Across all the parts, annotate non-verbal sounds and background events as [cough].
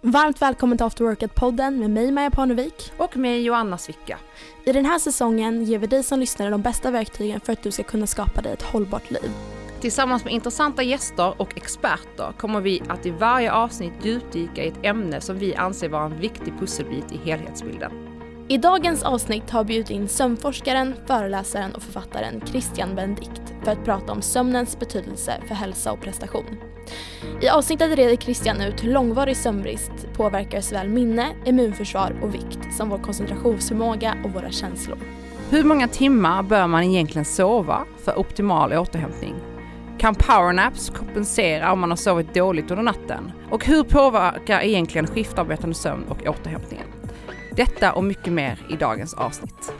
Varmt välkommen till After Workout-podden med mig Maja Parnevik. Och med Joanna Svicka. I den här säsongen ger vi dig som lyssnare de bästa verktygen för att du ska kunna skapa dig ett hållbart liv. Tillsammans med intressanta gäster och experter kommer vi att i varje avsnitt djupdyka i ett ämne som vi anser vara en viktig pusselbit i helhetsbilden. I dagens avsnitt har vi bjudit in sömnforskaren, föreläsaren och författaren Christian Benedikt för att prata om sömnens betydelse för hälsa och prestation. I avsnittet reder Christian ut hur långvarig sömnbrist påverkar såväl minne, immunförsvar och vikt som vår koncentrationsförmåga och våra känslor. Hur många timmar bör man egentligen sova för optimal återhämtning? Kan powernaps kompensera om man har sovit dåligt under natten? Och hur påverkar egentligen skiftarbetande sömn och återhämtningen? Detta och mycket mer i dagens avsnitt.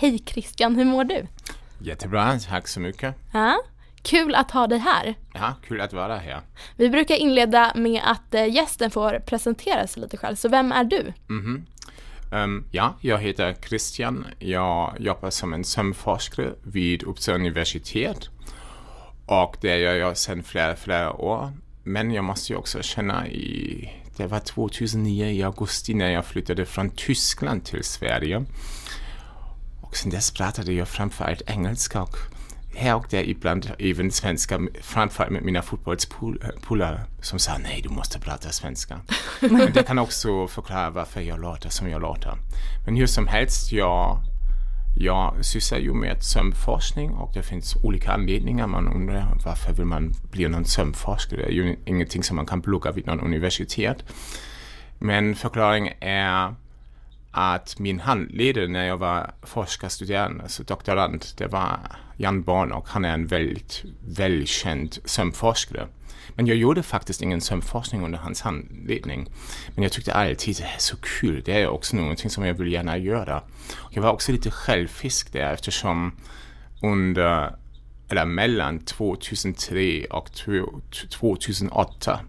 Hej Christian, hur mår du? Jättebra, tack så mycket. Ja, kul att ha dig här. Ja, kul att vara här. Vi brukar inleda med att eh, gästen får presentera sig lite själv, så vem är du? Mhm. Um, ja, jag heter Christian. Jag jobbar som en sömnforskare vid Uppsala universitet. Och det gör jag sedan flera, flera år. Men jag måste ju också känna i, det var 2009 i augusti när jag flyttade från Tyskland till Sverige. Och sen dess pratade jag framförallt engelska och här och där ibland även svenska, framförallt med mina fotbollspolare som sa nej, du måste prata svenska. [laughs] Men det kan också förklara varför jag låter som jag låter. Men hur som helst, jag, jag sysslar ju med sömnforskning och det finns olika anledningar. Man undrar varför vill man bli någon sömnforskare? Det är ju ingenting som man kan plugga vid någon universitet. Men förklaringen är att min handledare när jag var forskarstuderande, alltså doktorand, det var Jan Born och han är en väldigt välkänd sömnforskare. Men jag gjorde faktiskt ingen sömnforskning under hans handledning. Men jag tyckte alltid det är så kul, det är också någonting som jag vill gärna göra. Jag var också lite självfisk där eftersom under, eller mellan 2003 och 2008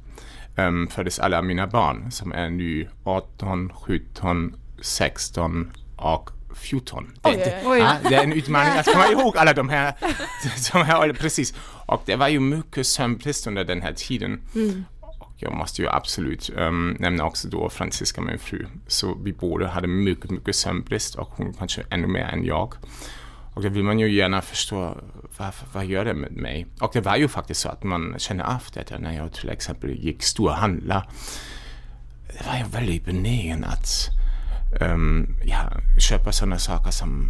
um, ehm, föddes alla mina barn som är nu 18, 17, 16 och 14. Det, det, ja, det är en utmaning att komma [laughs] ihåg alla de här, [laughs] de här precis. Och det var ju mycket sömnbrist under den här tiden. Mm. Och jag måste ju absolut um, nämna också då Franziska, min fru. Så vi båda hade mycket, mycket sömnbrist och hon kanske ännu mer än jag. Och då vill man ju gärna förstå varför, vad gör det med mig? Och det var ju faktiskt så att man känner av detta när jag till exempel gick storhandla. Det var jag väldigt benägen att um, ja, köpa sådana saker som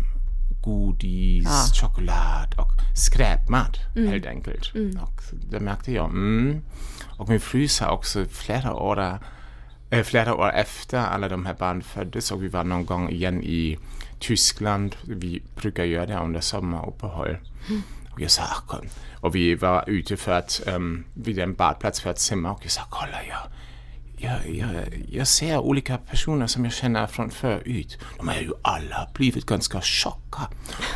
godis, ja. choklad och skräpmat mm. helt enkelt. Mm. Och det märkte jag. Mm. Och min fru sa också flera år, äh, flera år efter alla de här barnen föddes och vi var någon gång igen i Tyskland. Vi brukar göra det under sommaruppehåll. Mm. Och jag sa, kom. Och vi var ute för att, um, vid en badplats för att simma och jag sa, kolla jag jag, jag, jag ser olika personer som jag känner från förut. De har ju alla blivit ganska tjocka.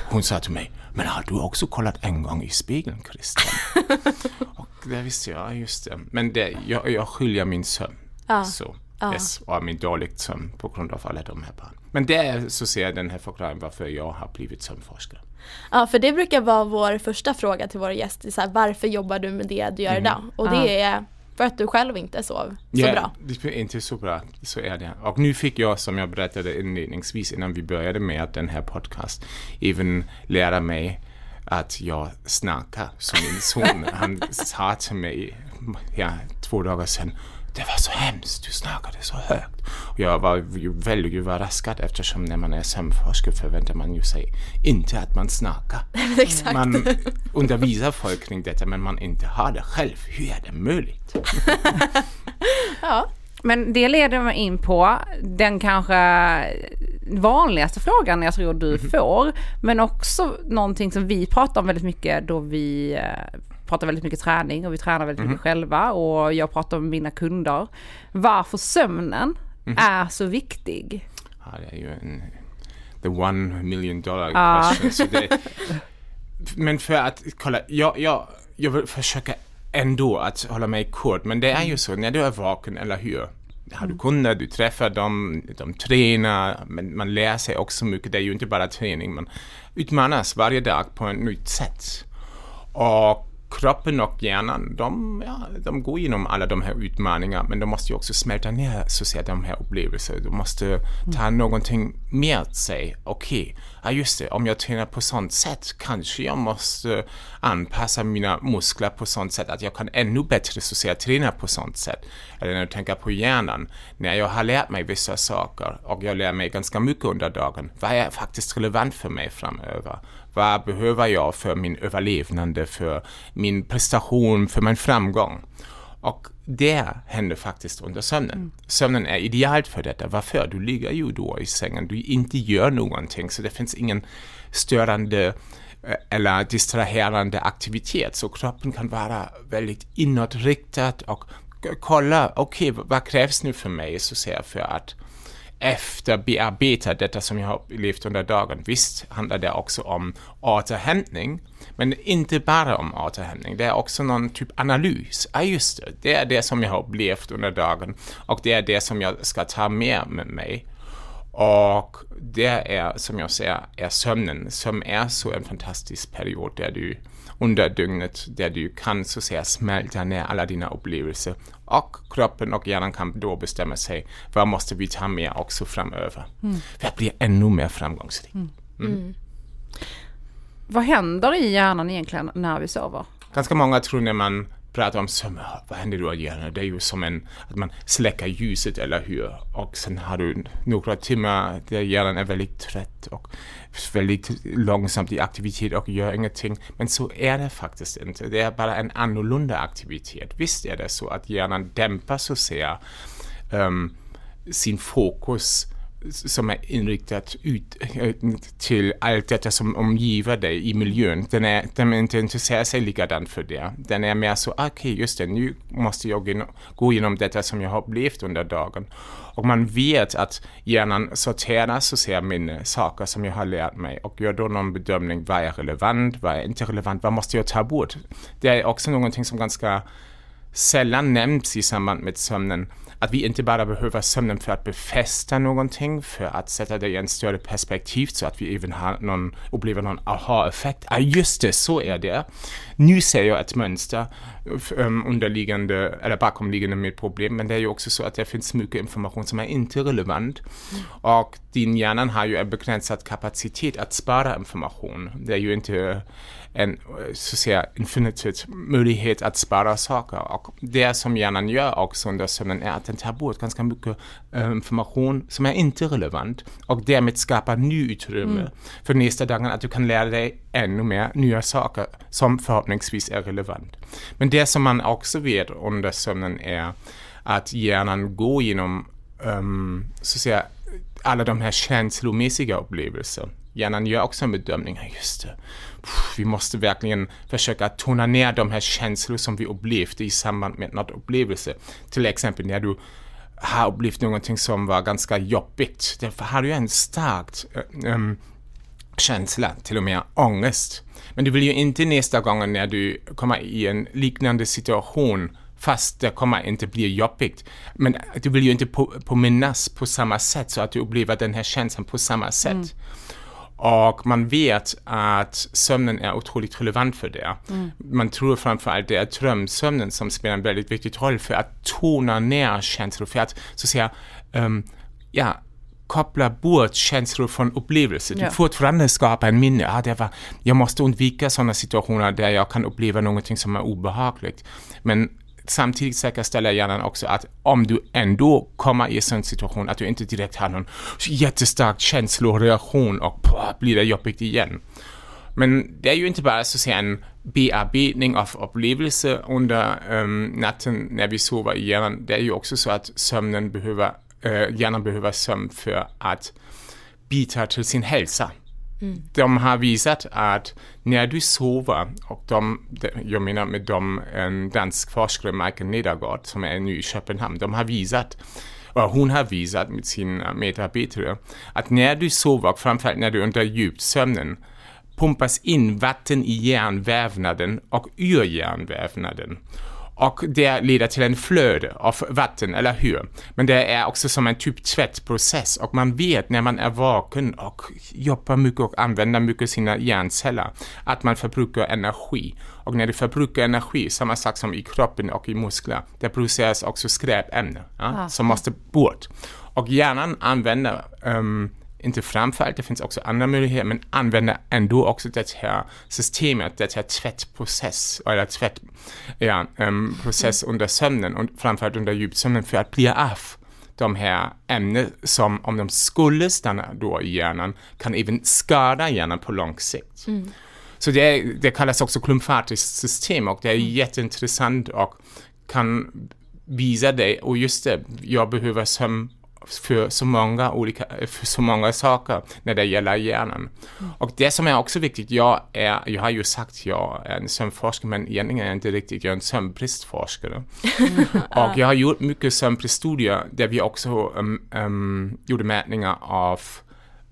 Hon sa till mig, men har du också kollat en gång i spegeln Christian? [laughs] och det visste jag, just det. Men det, jag, jag skiljer min sömn. Ah. Så, ah. Yes, och min dåligt sömn på grund av alla de här barnen. Men det är så ser jag den här förklaringen varför jag har blivit sömnforskare. Ja, för det brukar vara vår första fråga till våra gäster. Så här, varför jobbar du med det du gör mm. idag? Och det är för att du själv inte sov så ja, bra? det är inte så bra, så är det. Och nu fick jag, som jag berättade inledningsvis innan vi började med den här podcast, även lära mig att jag snackar som min son. Han sa till mig ja, två dagar sedan det var så hemskt, du snackade så högt. Och jag var ju väldigt överraskad eftersom när man är sömnforskare förväntar man ju sig inte att man snackar. [laughs] Exakt. Man undervisar folk kring detta men man inte har det själv. Hur är det möjligt? [laughs] ja. Men det leder mig in på den kanske vanligaste frågan jag tror du mhm. får, men också någonting som vi pratar om väldigt mycket då vi eh, pratar väldigt mycket träning och vi tränar väldigt mm. mycket själva och jag pratar med mina kunder. Varför sömnen mm. är så viktig. Ja, det är ju en, the one million dollar ah. question. Det, men för att kolla, jag, jag, jag vill försöka ändå att hålla mig kort, men det är ju så när du är vaken, eller hur? har du kunder, du träffar dem, de tränar, men man lär sig också mycket. Det är ju inte bara träning, man utmanas varje dag på ett nytt sätt. Och kroppen och hjärnan, de, ja, de går igenom alla de här utmaningarna, men de måste ju också smälta ner så att säga, de här upplevelserna. De måste ta mm. någonting med sig. Okej, okay, ja just det, om jag tränar på sånt sätt kanske jag måste anpassa mina muskler på sånt sätt att jag kan ännu bättre så att säga, träna på sånt sätt. Eller när jag tänker på hjärnan, när jag har lärt mig vissa saker och jag lär mig ganska mycket under dagen, vad är faktiskt relevant för mig framöver? Vad behöver jag för min överlevnad, för min prestation, för min framgång? Och det händer faktiskt under sömnen. Mm. Sömnen är idealt för detta. Varför? Du ligger ju då i sängen, du inte gör någonting, så det finns ingen störande eh, eller distraherande aktivitet. Så kroppen kan vara väldigt inåtriktad och kolla, okej, okay, vad krävs nu för mig så att säga, för att efterbearbeta äh, detta som jag har upplevt under dagen. Visst handlar det också om återhämtning, men inte bara om återhämtning. Det är också någon typ analys. Ja, just det. Det är det som jag har upplevt under dagen och det är det som jag ska ta med med mig. Och det är, som jag säger, är sömnen som är så en fantastisk period där du under dygnet där du kan så att säga smälta ner alla dina upplevelser och kroppen och hjärnan kan då bestämma sig vad måste vi ta med också framöver mm. för att bli ännu mer framgångsrik. Mm. Mm. mm. Vad händer i hjärnan egentligen när vi sover? Ganska många tror när man pratar om sömn, vad händer då i hjärnan? Det är ju som en, att man släcker ljuset, eller hur? Och sen har du några timmar där hjärnan är väldigt trött och väldigt långsamt i aktivitet och gör ingenting. Men så är det faktiskt inte. Det är bara en annorlunda aktivitet. Visst är det så att hjärnan dämpar så att säga um, fokus som är inriktat ut till allt detta som omgiver dig i miljön. Den är, den inte intresserar sig likadant för det. Den är mer så, ah, okej okay, just det, nu måste jag gå igenom detta som jag har upplevt under dagen. Och man vet att hjärnan sorterar så ser mina saker som jag har lärt mig och gör då någon bedömning, vad är relevant, vad är inte relevant, vad måste jag ta bort? Det är också någonting som ganska sällan nämns i samband med sömnen att vi inte bara behöver sömnen för att befästa någonting, för att sätta det i en större perspektiv så att vi även har någon, upplever någon aha-effekt. Ja, ah, just det, så är det. Nu ser jag ett mönster underliggande, eller bakomliggande med problem, men det är ju också så att det finns mycket information som är inte relevant. Mm. Och din hjärna har ju en begränsad kapacitet att spara information. Det är ju inte en så att säga, infinitet möjlighet att spara saker. Och det som hjärnan gör också under sömnen är att den tar bort ganska mycket äh, information som är inte relevant och därmed skapar ny utrymme mm. för nästa dagen att du kan lära dig ännu mer nya saker som förhoppningsvis är relevant. Men det som man också vet under sömnen är att hjärnan går genom um, så att säga, alla de här känslomässiga upplevelserna. Hjärnan gör också en bedömning, just det vi måste verkligen försöka tona ner de här känslor som vi upplevde i samband med något upplevelse. Till exempel när du har upplevt någonting som var ganska jobbigt. Därför har du en starkt um, känsla, till och med ångest. Men du vill ju inte nästa gång när du kommer i en liknande situation fast det kommer inte bli jobbigt. Men du vill ju inte påminnas på samma sätt så att du upplever den här känslan på samma sätt. Mm. Och man vet att sömnen är otroligt relevant för det. Mm. Man tror framförallt det är drömsömnen som spelar en väldigt viktig roll för att tona ner känslor, för att så att säga, um, ja, koppla bort känslor från upplevelser. Ja. Du fortfarande skapar en minne. Ah, det var, jag måste undvika sådana situationer där jag kan uppleva någonting som är obehagligt. Men samtidigt säkerställer hjärnan också att om du ändå kommer i en sån situation att du inte direkt har någon jättestark känsloreaktion och pah, blir det jobbigt igen. Men det är ju inte bara så att säga en bearbetning av upplevelser under um, natten när vi sover i hjärnan. Det är ju också så att sömnen behöver, uh, hjärnan behöver sömn för att bidra till sin hälsa. Mm. De har visat att när du sover, och de, jag menar med dem en dansk forskare, Michael Nedergaard, som är ny i Köpenhamn, de har visat och hon har visat med sina medarbetare att när du sover, framförallt när du under djupsömnen, pumpas in vatten i hjärnvävnaden och ur hjärnvävnaden. Och det leder till en flöde av vatten, eller hur? Men det är också som en typ tvättprocess och man vet när man är vaken och jobbar mycket och använder mycket sina hjärnceller att man förbrukar energi. Och när du förbrukar energi, samma sak som i kroppen och i muskler, det produceras också skräpämnen ja, som måste bort. Och hjärnan använder um, inte framförallt, det finns också andra möjligheter, men använder ändå också det här systemet, det här tvättprocess, eller tvätt, ja, um, process mm. under sömnen och framförallt under djupsömnen för att bli av de här ämnen som om de skulle stanna då i hjärnan kan även skada hjärnan på lång sikt. Mm. Så det, det kallas också klumpfatiskt system och det är mm. jätteintressant och kan visa dig, och just det, jag behöver sömn för så många olika, för så många saker när det gäller hjärnan. Mm. Och det som är också viktigt, jag, är, jag har ju sagt jag är en sömnforskare, men egentligen är jag inte riktigt, jag är en sömnbristforskare. Mm. [laughs] och jag har gjort mycket sömnbriststudier där vi också um, um, gjorde mätningar av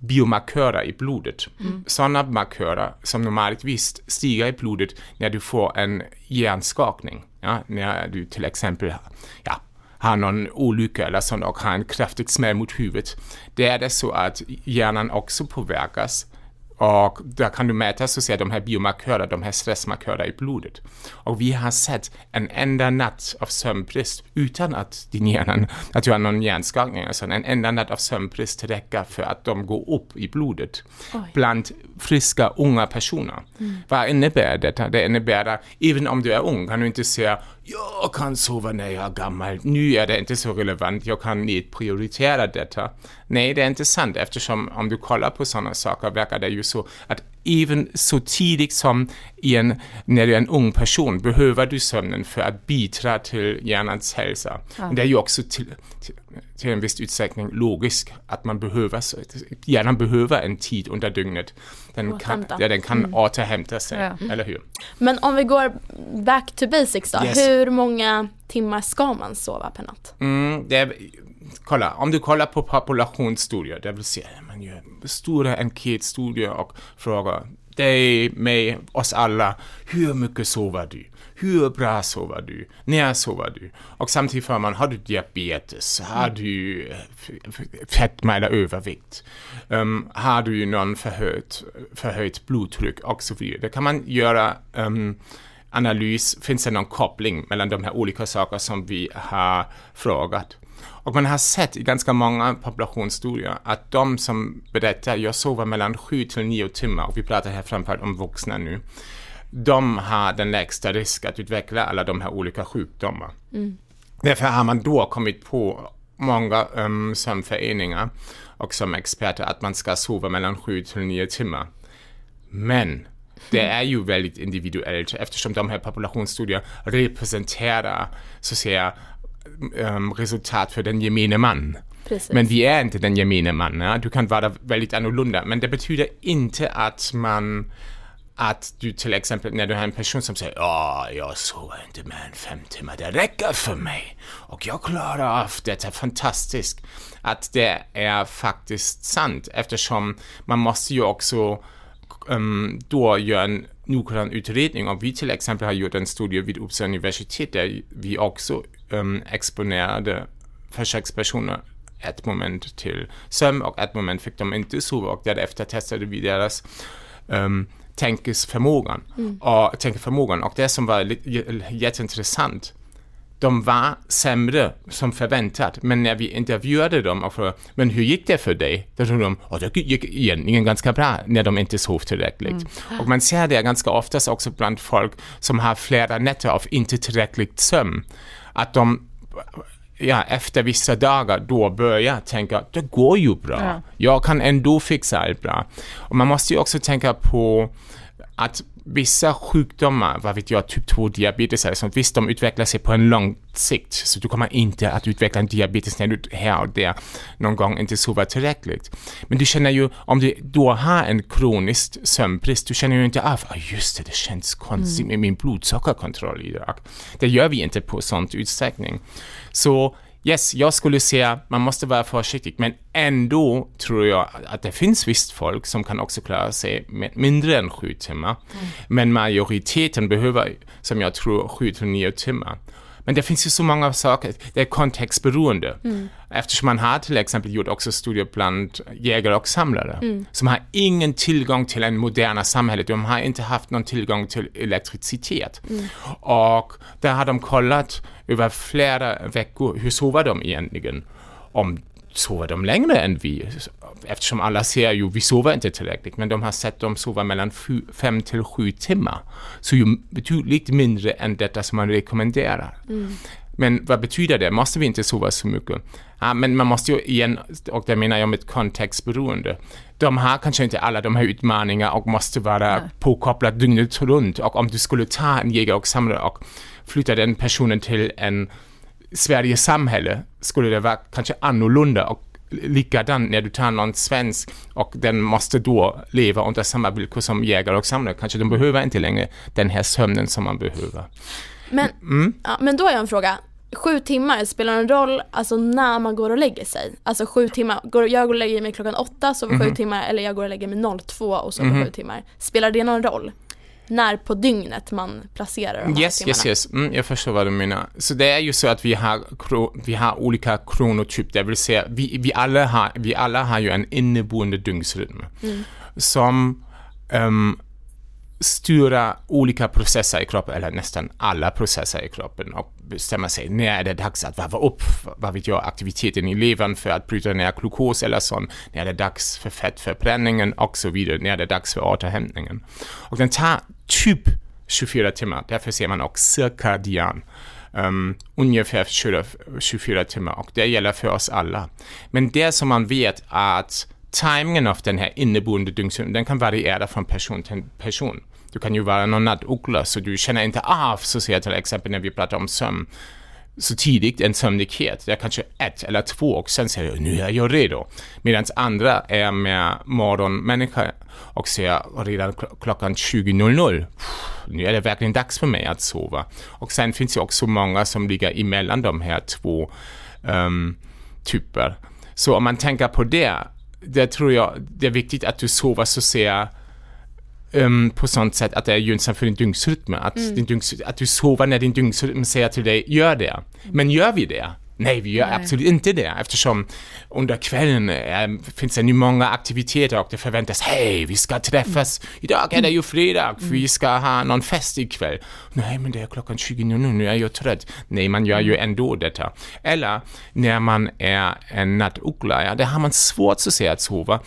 biomarkörer i blodet. Mm. Sådana markörer som normaltvis stiger i blodet när du får en hjärnskakning. Ja, när du till exempel ja, har någon olycka eller sånt och har en kraftig smäll mot huvudet. Det är det så att hjärnan också påverkas och där kan du mäta så att säga, de här biomarkörerna, de här stressmarkörerna i blodet. Och vi har sett en enda natt av sömnbrist utan att din hjärna, att du har någon hjärnskakning, alltså en enda natt av sömnbrist räcker för att de går upp i blodet Oj. bland friska unga personer. Mm. Vad innebär detta? Det innebär att även om du är ung kan du inte säga jag kan sova när jag är gammal, nu är det inte så relevant, jag kan prioritera detta. Nej, det är inte sant eftersom om du kollar på sådana saker verkar det ju så att även så tidigt som i en, när du är en ung person behöver du sömnen för att bidra till hjärnans hälsa. Ja. Det är ju också till, till, till, en viss utsträckning logiskt att man behöver, hjärnan behöver en tid under dygnet. Den kan, ja, den kan mm. återhämta sig, ja. eller hur? Men om vi går back to basics då, yes. hur många timmar ska man sova per natt? Mm, det är, kolla, om du kollar på populationsstudier, det vill säga man gör stora enkätstudier och frågar dig, mig, oss alla, hur mycket sover du? Hur bra sover du? När sover du? Och samtidigt frågar man, har du diabetes? Har du fetma eller övervikt? Um, har du någon förhöjt, förhöjt blodtryck och så vidare? Det kan man göra um, analys, finns det någon koppling mellan de här olika sakerna som vi har frågat? Och man har sett i ganska många populationsstudier att de som berättar jag sover mellan 7 till 9 timmar, och vi pratar här framförallt om vuxna nu, de har den lägsta risk att utveckla alla de här olika sjukdomarna. Mm. Därför har man då kommit på många um, sömnföreningar och som experter att man ska sova mellan 7 till 9 timmar. Men det är ju väldigt individuellt eftersom de här populationsstudierna representerar så att säga um, resultat för den gemene man. Precis. Men vi är inte den gemene man. Ja? Du kan vara väldigt annorlunda, men det betyder inte att man att du till exempel när du har en person som säger ja, jag sover inte mer än fem timmar, det räcker för mig och jag klarar av det, är fantastiskt. Att det är faktiskt sant eftersom man måste ju också um, då göra en noggrann utredning och vi till exempel har gjort en studie vid Uppsala universitet där vi också um, exponerade försökspersoner ett moment till sömn och ett moment fick de inte sova och därefter testade vi deras um, tänkesförmågan. Mm. Och, tänkeförmågan. Och det som var jätteintressant de var sämre som förväntat, men när vi intervjuade dem och frågade men hur gick det för dig? Då trodde de att det gick egentligen ganska bra när de inte sov tillräckligt. Mm. Och man ser det ganska oftast också bland folk som har flera nätter av inte tillräckligt sömn, att de ja, efter vissa dagar då börjar tänka det går ju bra, ja. jag kan ändå fixa allt bra. Och man måste ju också tänka på att vissa sjukdomar, vad vet jag, typ 2-diabetes eller sånt, visst de utvecklar sig på en lång sikt, så du kommer inte att utveckla en diabetes när du här och där någon gång inte sover tillräckligt. Men du känner ju, om du då har en kronisk sömnbrist, du känner ju inte av, ah, just det, det känns konstigt mm. med min blodsockerkontroll idag. Det gör vi inte på sånt utsträckning. Så yes, jag skulle säga man måste vara försiktig, men ändå tror jag att det finns visst folk som kan också klara sig med mindre än sju timmar. Men majoriteten behöver, som jag tror, sju till nio timmar. Men det finns ju så många saker, det är kontextberoende. Eftersom man har till exempel gjort också studier bland jägare och samlare som har ingen tillgång till en moderna samhälle, de har inte haft någon tillgång till elektricitet. Och där har de kollat över flera veckor, hur sover de egentligen? Om sover de längre än vi? Eftersom alla ser ju, vi sover inte tillräckligt, men de har sett dem sova mellan fy, fem till sju timmar. Så ju betydligt mindre än detta som man rekommenderar. Men vad betyder det? Måste vi inte sova så mycket? Ja, men man måste ju igen, och det menar jag med kontextberoende, de har kanske inte alla de här utmaningarna och måste vara påkopplade dygnet runt. Och om du skulle ta en jägare och samlare och flytta den personen till en Sveriges samhälle skulle det vara kanske annorlunda och likadant när du tar någon svensk och den måste då leva under samma villkor som jägare och samlare. Kanske de behöver inte längre den här sömnen som man behöver. Men, Mm. ja, men då har jag en fråga. Sju timmar, spelar en roll alltså när man går och lägger sig? Alltså sju timmar, går, jag går och lägger mig klockan åtta, sover Mhm. sju timmar, eller jag går och lägger mig 02 och sover sju timmar. Spelar det någon roll? När på dygnet man placerar de här Yes, timmarna? yes, yes. Mm, jag förstår vad du menar. Så det är ju så att vi har, vi har olika kronotyp, det vill säga vi, vi, alla, har, vi alla har ju en inneboende dygnsrytm som um, styra olika processer i kroppen, eller nästan alla processer i kroppen och bestämma sig när är det dags att varva upp, vad vet jag, aktiviteten i levern för att bryta ner glukos eller sånt, när är det dags för fettförbränningen och så vidare, när är det dags för återhämtningen. Och den tar typ 24 timmar, därför ser man också cirkadian. Um, ungefär 24, 24 timmar och det gäller för oss alla. Men det som man vet är att timingen av den här inneboende dygnsrytmen, den kan variera från person till person. Du kan ju vara någon nattuggla så du känner inte av, så ser jag till exempel när vi pratar om sömn, så tidigt en sömnighet. Det är kanske ett eller två och sen säger jag nu är jag redo. Medan andra är mer morgonmänniska och säger redan klockan 20.00 nu är det verkligen dags för mig att sova. Och sen finns det också många som ligger emellan de här två um, typer. Så om man tänker på det, det tror jag det är viktigt att du sover så ser um, på sånt sätt att det är gynnsamt för din dygnsrytm. Att, din dygns, att du sover när din dygnsrytm säger till dig, gör det. Men gör vi det? Nej, vi gör absolut inte det eftersom under kvällen äh, finns det nu många aktiviteter och det förväntas hej, vi ska träffas. Idag är det ju fredag, vi ska ha någon fest ikväll. Nej, men det är klockan 20 nu, nu är jag trött. Nej, man gör ju ändå detta. Eller när man är en nattuggla, ja, där har man svårt så att säga att sova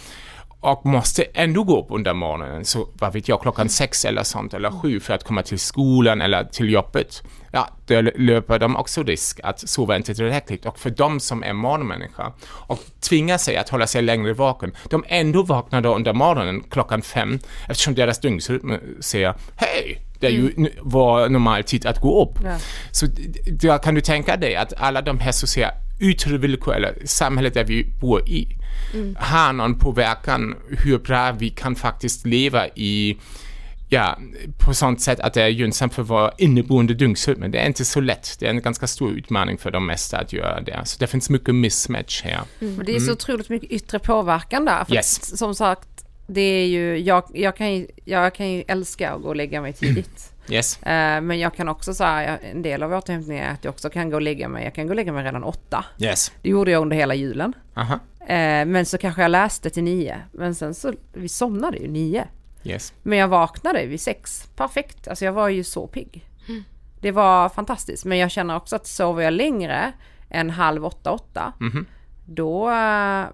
och måste ändå gå upp under morgonen, så vad vet jag, klockan sex eller sånt, eller sju för att komma till skolan eller till jobbet. Ja, då löper de också risk att sova inte tillräckligt. Och för de som är morgonmänniska och tvingar sig att hålla sig längre vaken, de ändå vaknar då under morgonen klockan fem, eftersom deras dygnsrytm säger hej, det är ju n- vår normal tid att gå upp. Ja. Så d- d- då kan du tänka dig att alla de här säga yttre villkor, eller samhället där vi bor i, har någon påverkan hur bra vi kan faktiskt leva i Ja, på sånt sätt att det är gynnsamt för vår inneboende dygnsrytm. Men det är inte så lätt. Det är en ganska stor utmaning för de mesta att göra det. Så det finns mycket mismatch här. Men det är så otroligt mycket yttre påverkan där. För Mm. Yes. som sagt, det är ju, jag, jag, kan ju, jag kan ju älska att gå och lägga mig tidigt. Yes. Eh, men jag kan också säga, en del av återhämtningen är att jag också kan gå och lägga mig, jag kan gå och lägga mig redan åtta. Yes. Det gjorde jag under hela julen. Aha. Eh, men så kanske jag läste till nio. Men sen så, vi somnade ju nio. Yes. Men jag vaknade vid sex. Perfekt. Alltså jag var ju så pigg. Det var fantastiskt. Men jag känner också att sover jag längre än halv åtta, åtta. Då äh,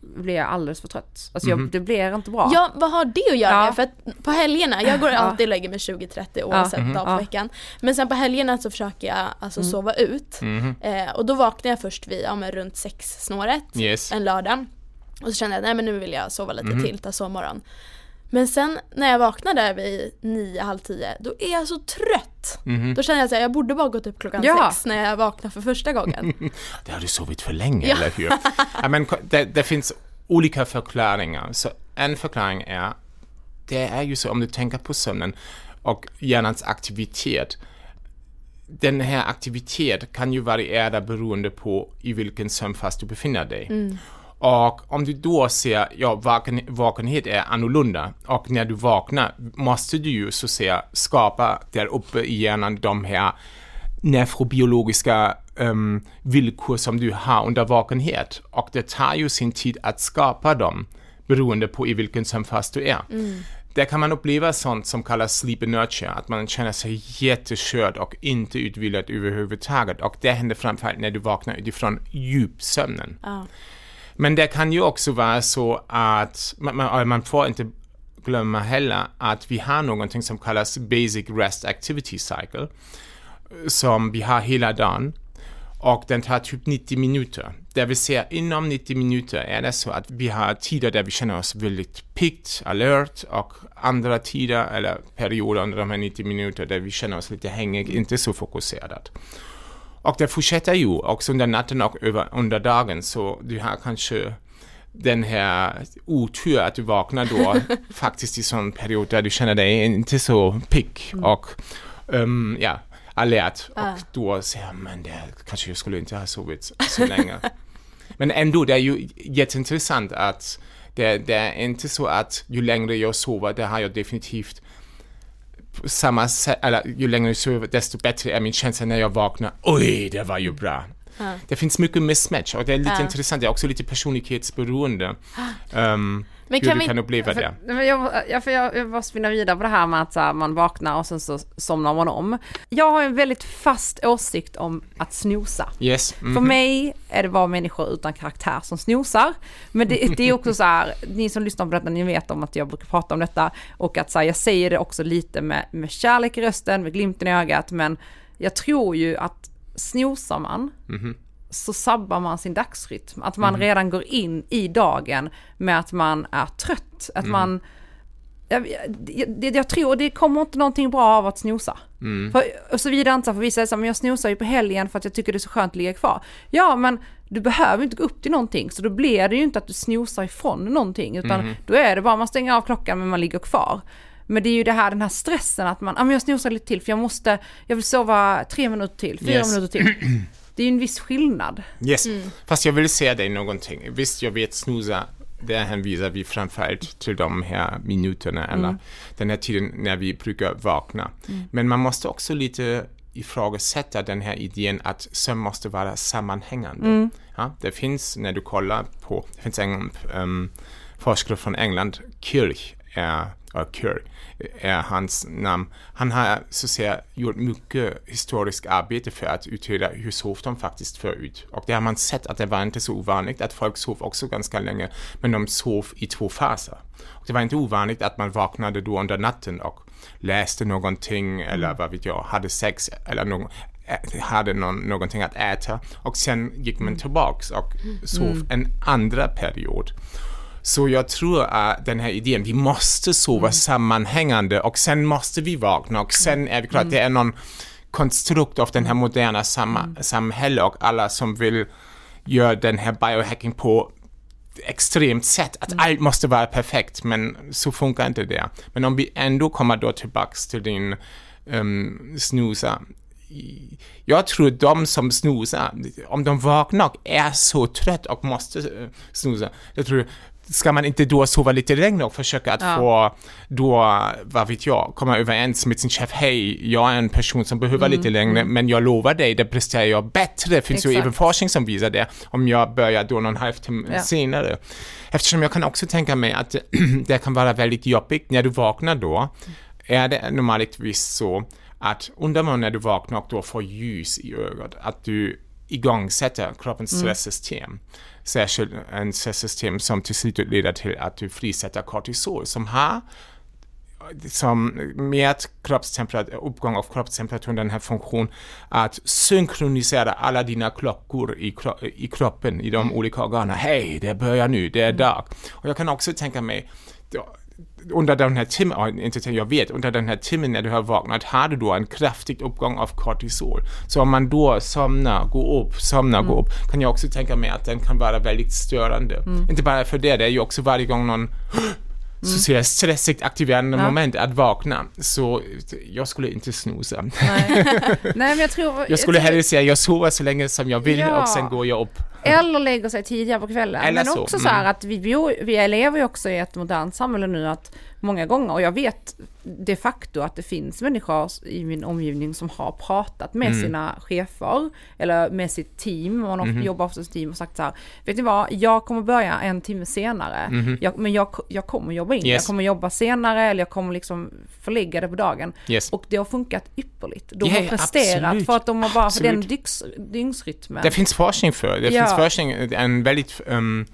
blir jag alldeles för trött. Alltså jag, det blir inte bra. Ja, vad har det att göra Ja. med? För att på helgerna, jag går [laughs] alltid och lägger mig 20-30 oavsett dag på Ja. veckan. Men sen på helgerna så försöker jag alltså sova ut. Eh, och då vaknar jag först vid, ja men runt sex snåret Yes. en lördag. Och så känner jag, nej men nu vill jag sova lite till, ta sovmorgon. Men sen när jag vaknar där vid nio, halv tio, då är jag så trött. Då känner jag att jag borde bara gått upp klockan Ja. sex när jag vaknar för första gången. [laughs] Det har du sovit för länge, Ja. eller hur? ja, men det, det finns olika förklaringar. Så en förklaring är, det är ju så om du tänker på sömnen och hjärnans aktivitet, den här aktiviteten kan ju variera beroende på i vilken sömnfas du befinner dig. Och om du då ser, ja, vaken, vakenhet är annorlunda och när du vaknar måste du ju så att säga skapa där uppe i hjärnan de här neurobiologiska um, villkor som du har under vakenhet. Och det tar ju sin tid att skapa dem beroende på i vilken sömnfas du är. Där kan man uppleva sånt som kallas sleep inertia, att man känner sig jättekörd och inte utvilad överhuvudtaget. Och det händer framförallt när du vaknar utifrån djupsömnen. Ja. Men det kan ju också vara så att man, man, får inte glömma heller att vi har någonting som kallas Basic Rest Activity Cycle som vi har hela dagen och den tar typ 90 minuter. Det vill säga inom 90 minuter är det så att vi har tider där vi känner oss väldigt piggt, alert och andra tider eller perioder under de här 90 minuter där vi känner oss lite hängig, inte så fokuserade. Och det fortsätter ju också under natten och över, under dagen så du har kanske den här otur att du vaknar då [laughs] faktiskt i sån period där du känner dig inte så pigg och um, ja, alert Ah. och då säger men det kanske jag skulle inte ha sovit så länge. [laughs] men ändå, det är ju jätteintressant att det, det är inte så att ju längre jag sover, det har jag definitivt samma sätt, eller ju längre jag sover, desto bättre är min känsla när jag vaknar. Oj, det var ju bra. Det finns mycket mismatch och det är lite Ja. intressant, det är också lite personlighetsberoende. Um, [gasps] Men hur kan du vi- kan uppleva det. För, men jag, för jag, jag måste spinna vidare på det här med att här, man vaknar och sen så somnar man om. Jag har en väldigt fast åsikt om att snosa. Yes. För mhm. mig är det bara människor utan karaktär som snosar. Men det, det är också så här, ni som lyssnar på detta, ni vet om att jag brukar prata om detta. Och att så här, jag säger det också lite med, med kärlek i rösten, med glimten i ögat. Men jag tror ju att snosar man, så sabbar man sin dagsrytm. Att man redan går in i dagen med att man är trött. Att man... Jag, jag, jag tror det kommer inte någonting bra av att snosa. För, och så vidare inte, för vissa är så men jag snosar ju på helgen för att jag tycker det är så skönt att ligga kvar. Ja, men du behöver inte gå upp till någonting, så då blir det ju inte att du snosar ifrån någonting, utan då är det bara man stänger av klockan men man ligger kvar. Men det är ju det här, den här stressen att man, ja men jag snosar lite till för jag måste, jag vill sova tre minuter till, fyra Yes. minuter till. [clears throat] Det är ju en viss skillnad. Yes. Fast jag vill säga dig någonting. Visst, jag vet snusa, där hänvisar vi framförallt till de här minuterna eller den här tiden när vi brukar vakna. Men man måste också lite ifrågasätta den här idén att sömn måste vara sammanhängande. Ja, det finns, när du kollar på, det finns en um, forskare från England, Kirch, är, uh, Kirch, är hans namn. Han har så att säga gjort mycket historiskt arbete för att utreda hur sov de faktiskt förut. Och det har man sett att det var inte så ovanligt att folk sov också ganska länge, men de sov i två faser. Och det var inte ovanligt att man vaknade då under natten och läste någonting eller vad vet jag, hade sex eller någon, hade någon, någonting att äta och sen gick man tillbaks och sov en andra period. Så jag tror att den här idén, vi måste sova sammanhängande och sen måste vi vakna och sen är det klart, det är någon konstrukt av den här moderna sam samhället och alla som vill göra den här biohacking på extremt sätt, att allt måste vara perfekt, men så funkar inte det. Men om vi ändå kommer då tillbaks till din um, snusa, jag tror de som snusar, om de vaknar och är så trött och måste eh, snusa, jag tror Ska man inte då sova lite längre och försöka att Ja. få då, vad vet jag, komma överens med sin chef, hej, jag är en person som behöver lite längre, men jag lovar dig, det presterar jag bättre. Det finns ju Exakt. även forskning som visar det, om jag börjar då någon halvtimme Ja. senare. Eftersom jag kan också tänka mig att [clears throat] det kan vara väldigt jobbigt när du vaknar då, är det normaltvis så att under när du vaknar och då får ljus i ögat, att du igångsätter kroppens stresssystem. Särskilt en stresssystem som till slut leder till att du frisätter kortisol som har som med kroppstemperatur, uppgång av kroppstemperaturen den här funktion att synkronisera alla dina klockor i, kro i kroppen, i de olika organen. Hej, det börjar nu, det är dag. Och jag kan också tänka mig, under den här timmen, inte jag vet, under den här timmen när du har vaknat har du då en kraftig uppgång av kortisol. Så om man då somnar, går upp, somnar, går upp, kan jag också tänka mig att den kan vara väldigt störande. Inte bara för det, det är ju också varje gång någon så ser stressigt aktiverande Ja. moment att vakna. Så jag skulle inte snosa. Nej. Nej, men jag tror... [laughs] Jag skulle tror- hellre säga jag sover så länge som jag vill Ja. och sen går jag upp. Eller lägger sig tidigare på kvällen. Eller men så, också så här mm. att vi, bor, vi lever ju också i ett modernt samhälle nu att många gånger, och jag vet de facto att det finns människor i min omgivning som har pratat med Mm. sina chefer eller med sitt team, man Mhm. jobbar ofta som team och sagt så här, vet ni vad, jag kommer börja en timme senare, jag, men jag, jag kommer jobba in. Yes. jag kommer jobba senare eller jag kommer liksom förlägga det på dagen. Yes. Och det har funkat ypperligt. De Ja, har presterat absolut. för att de har bara för den Absolut. dygnsrytmen. Det finns forskning för. Det Ja. finns forskning, en väldigt um,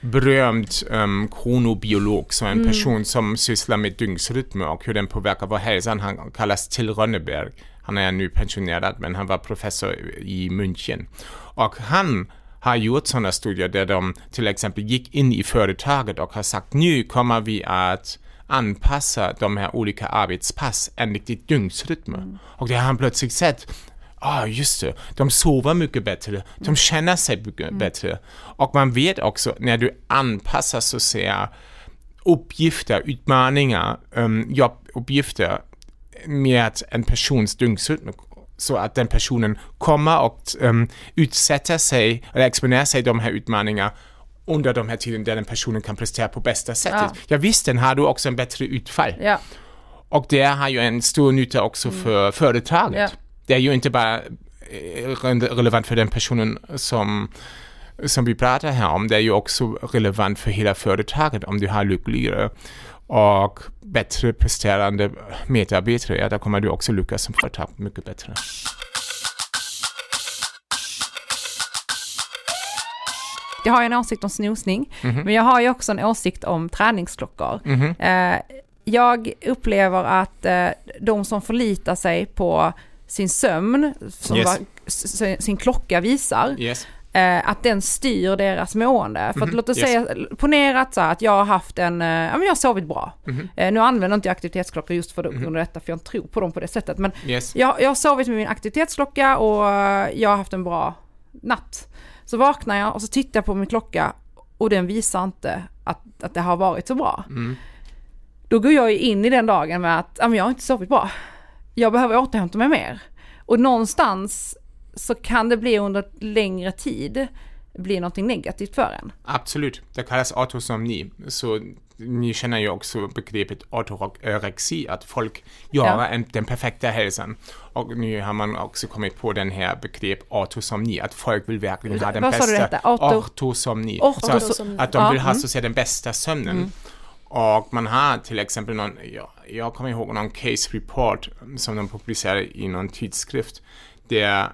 berömd um, kronobiolog, som Mm. en person som sysslar med dygnsrytmer och hur den påverkar vår hälsa. Han kallas Till Rönneberg. Han är nu pensionerad, men han var professor i München. Och han har gjort sådana studier där de till exempel gick in i företaget och har sagt nu kommer vi att anpassa de här olika arbetspass enligt ditt dygnsrytmer. Och det har han plötsligt sett Ah, just det. De sover mycket bättre. De känner sig mycket bättre. Och man vet också, när du anpassar så att säga uppgifter, utmaningar, um, jobbuppgifter med en persons dygnsrytm så att den personen kommer och um, utsätter sig, eller exponerar sig de här utmaningarna under de här tiden där den personen kan prestera på bästa sättet. Ja. Ja, visst, den har du också en bättre utfall. Ja. Och det har ju en stor nytta också för företaget. Ja. Det är ju inte bara eh, re- relevant för den personen som, som vi pratar här om, det är ju också relevant för hela företaget om du har lyckligare och bättre presterande medarbetare, ja, då kommer du också lyckas som företag mycket bättre. Jag har ju en åsikt om snosning, Mhm. men jag har ju också en åsikt om träningsklockor. Eh, jag upplever att eh, de som förlitar sig på sin sömn, som Yes. vad s- sin klocka visar, Yes. eh, att den styr deras mående. För att Mhm, låt oss yes. säga, ponera att, så här, att jag har haft en, eh, ja men jag har sovit bra. Mhm. Eh, nu använder inte jag aktivitetsklockor just för grund av detta, för jag tror på dem på det sättet. Men jag, jag har sovit med min aktivitetsklocka och jag har haft en bra natt. Så vaknar jag och så tittar jag på min klocka och den visar inte att, att det har varit så bra. Mm. Då går jag in i den dagen med att ja, men jag har inte sovit bra. Jag behöver återhämta mig mer. Och någonstans så kan det bli under längre tid bli någonting negativt för en. Absolut, det kallas autosomni. Så ni känner ju också begreppet ortorexi, att folk gör Ja. en, den perfekta hälsan. Och nu har man också kommit på den här begrepp autosomni, att folk vill verkligen ha den Vad sa du det bästa hette? Auto- ortosomni. Ortos- Så att, de vill ha mm. så att säga den bästa sömnen. Och man har till exempel någon, ja, jag kommer ihåg någon case report som de publicerade i någon tidskrift, där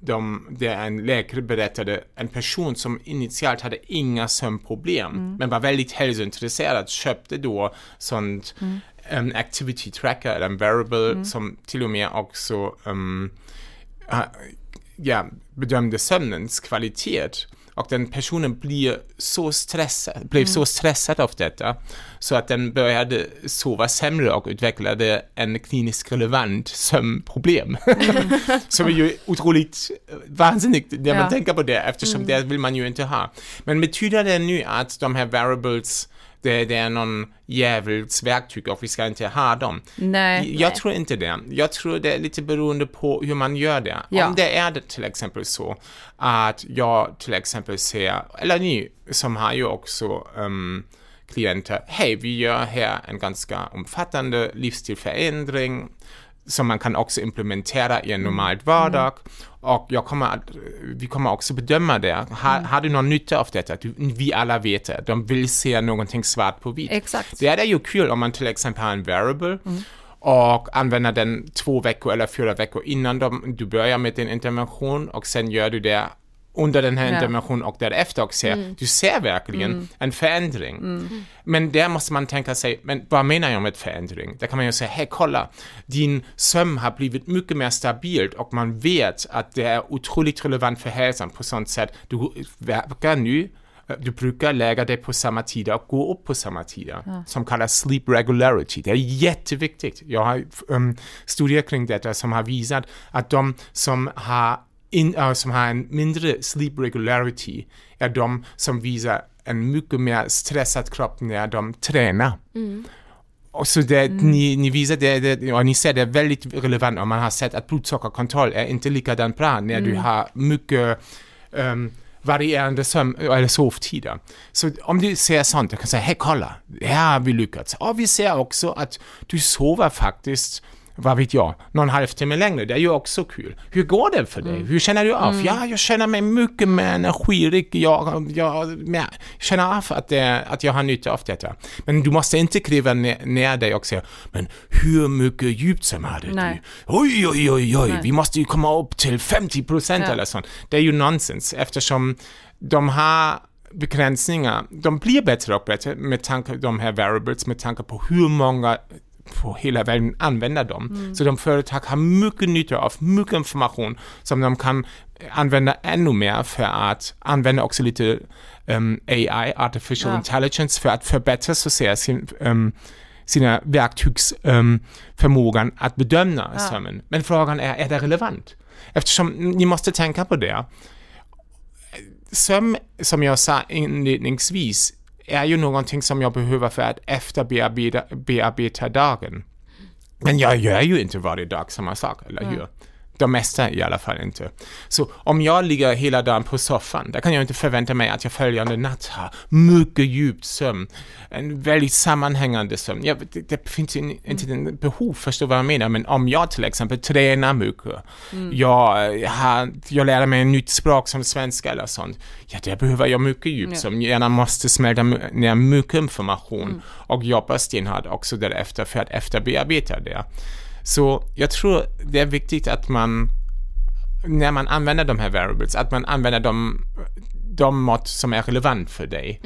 de, där en läkare berättade en person som initialt hade inga sömnproblem men var väldigt hälsointresserad köpte då sånt en activity tracker eller en wearable som till och med också um, ja, bedömde sömnens kvalitet. Och den personen blir så stressad, blev så stressad av detta så att den började sova sämre och utvecklade en kliniskt relevant sömnproblem. [laughs] Som är ju otroligt eh, vansinnigt när man Ja. tänker på det eftersom det vill man ju inte ha. Men betyder det nu att de här wearables det, det är någon djävuls verktyg och vi ska inte ha dem. Nej. Jag tror inte det. Jag tror det är lite beroende på hur man gör det. Ja. Om det är det till exempel så att jag till exempel ser, eller ni som har ju också um, klienter, hej vi gör här en ganska omfattande livsstilförändring som man kan också implementera i en normal vardag. Och jag kommer att, vi kommer också bedöma det. Har, har du någon nytta av detta? Du, vi alla vet det. De vill se någonting svart på vitt. Exakt. Det är ju kul om man till exempel har en variable och använder den två veckor eller fyra veckor innan de, du börjar med din intervention och sen gör du det under den här Ja. interventionen och därefter och ser, du ser verkligen en förändring. Men där måste man tänka sig, men vad menar jag med förändring? Där kan man ju säga, hej kolla, din sömn har blivit mycket mer stabilt och man vet att det är otroligt relevant för hälsan på sånt sätt. Du verkar nu du brukar lägga dig på samma tider och gå upp på samma tider, som kallas sleep regularity. Det är jätteviktigt. Jag har um, studier kring detta som har visat att de som har, in, uh, som har en mindre sleep regularity är de som visar en mycket mer stressad kropp när de tränar. Och så det, ni, ni visar det, det, och ni ser det är väldigt relevant om man har sett att blodsockerkontroll är inte likadant bra när du har mycket um, varierande sömn eller sovtider. Så om du ser sånt, du kan säga, hej kolla, här har vi lyckats. Och vi ser också att du sover faktiskt vad vet jag, någon halvtimme längre. Det är ju också kul. Hur går det för dig? Hur känner du av? Ja, jag känner mig mycket mer energirik. Jag, jag, jag känner av att, det, att jag har nytta av detta. Men du måste inte kriva ner, ner dig och säga, men hur mycket djupsömn hade du? Oj, oj, oj, oj, Nej. vi måste ju komma upp till 50 procent Ja. eller sånt. Det är ju nonsens eftersom de har begränsningar, de blir bättre och bättre med tanke på de här variables, med tanke på hur många på hela världen använder dem. Så de företag har mycket nytta av mycket information som de kan använda ännu mer för att använda också lite um, AI, artificial Ja. intelligence, för att förbättra så att sin, um, sina verktygs um, att bedöma Ja. sömnen. Men frågan är, är det relevant? Eftersom ni måste tänka på det. Sömn, som jag sa inledningsvis, är ju någonting som jag behöver för att efterbearbeta bearbeta dagen. Men jag gör ju inte varje dag samma sak, eller hur? De mesta i alla fall inte. Så om jag ligger hela dagen på soffan, där kan jag inte förvänta mig att jag följande natt har mycket djup sömn. En väldigt sammanhängande sömn. Jag, det, det finns ju inte en behov, förstår vad jag menar, men om jag till exempel tränar mycket, jag, eh, har, jag lär mig ett nytt språk som svenska eller sånt, ja, där behöver jag mycket djup Ja. sömn. Gärna måste smälta ner mycket information och jobba stenhårt också därefter för att efterbearbeta det. Så jag tror det är viktigt att man, när man använder de här variables, att man använder de, de mått som är relevant för dig.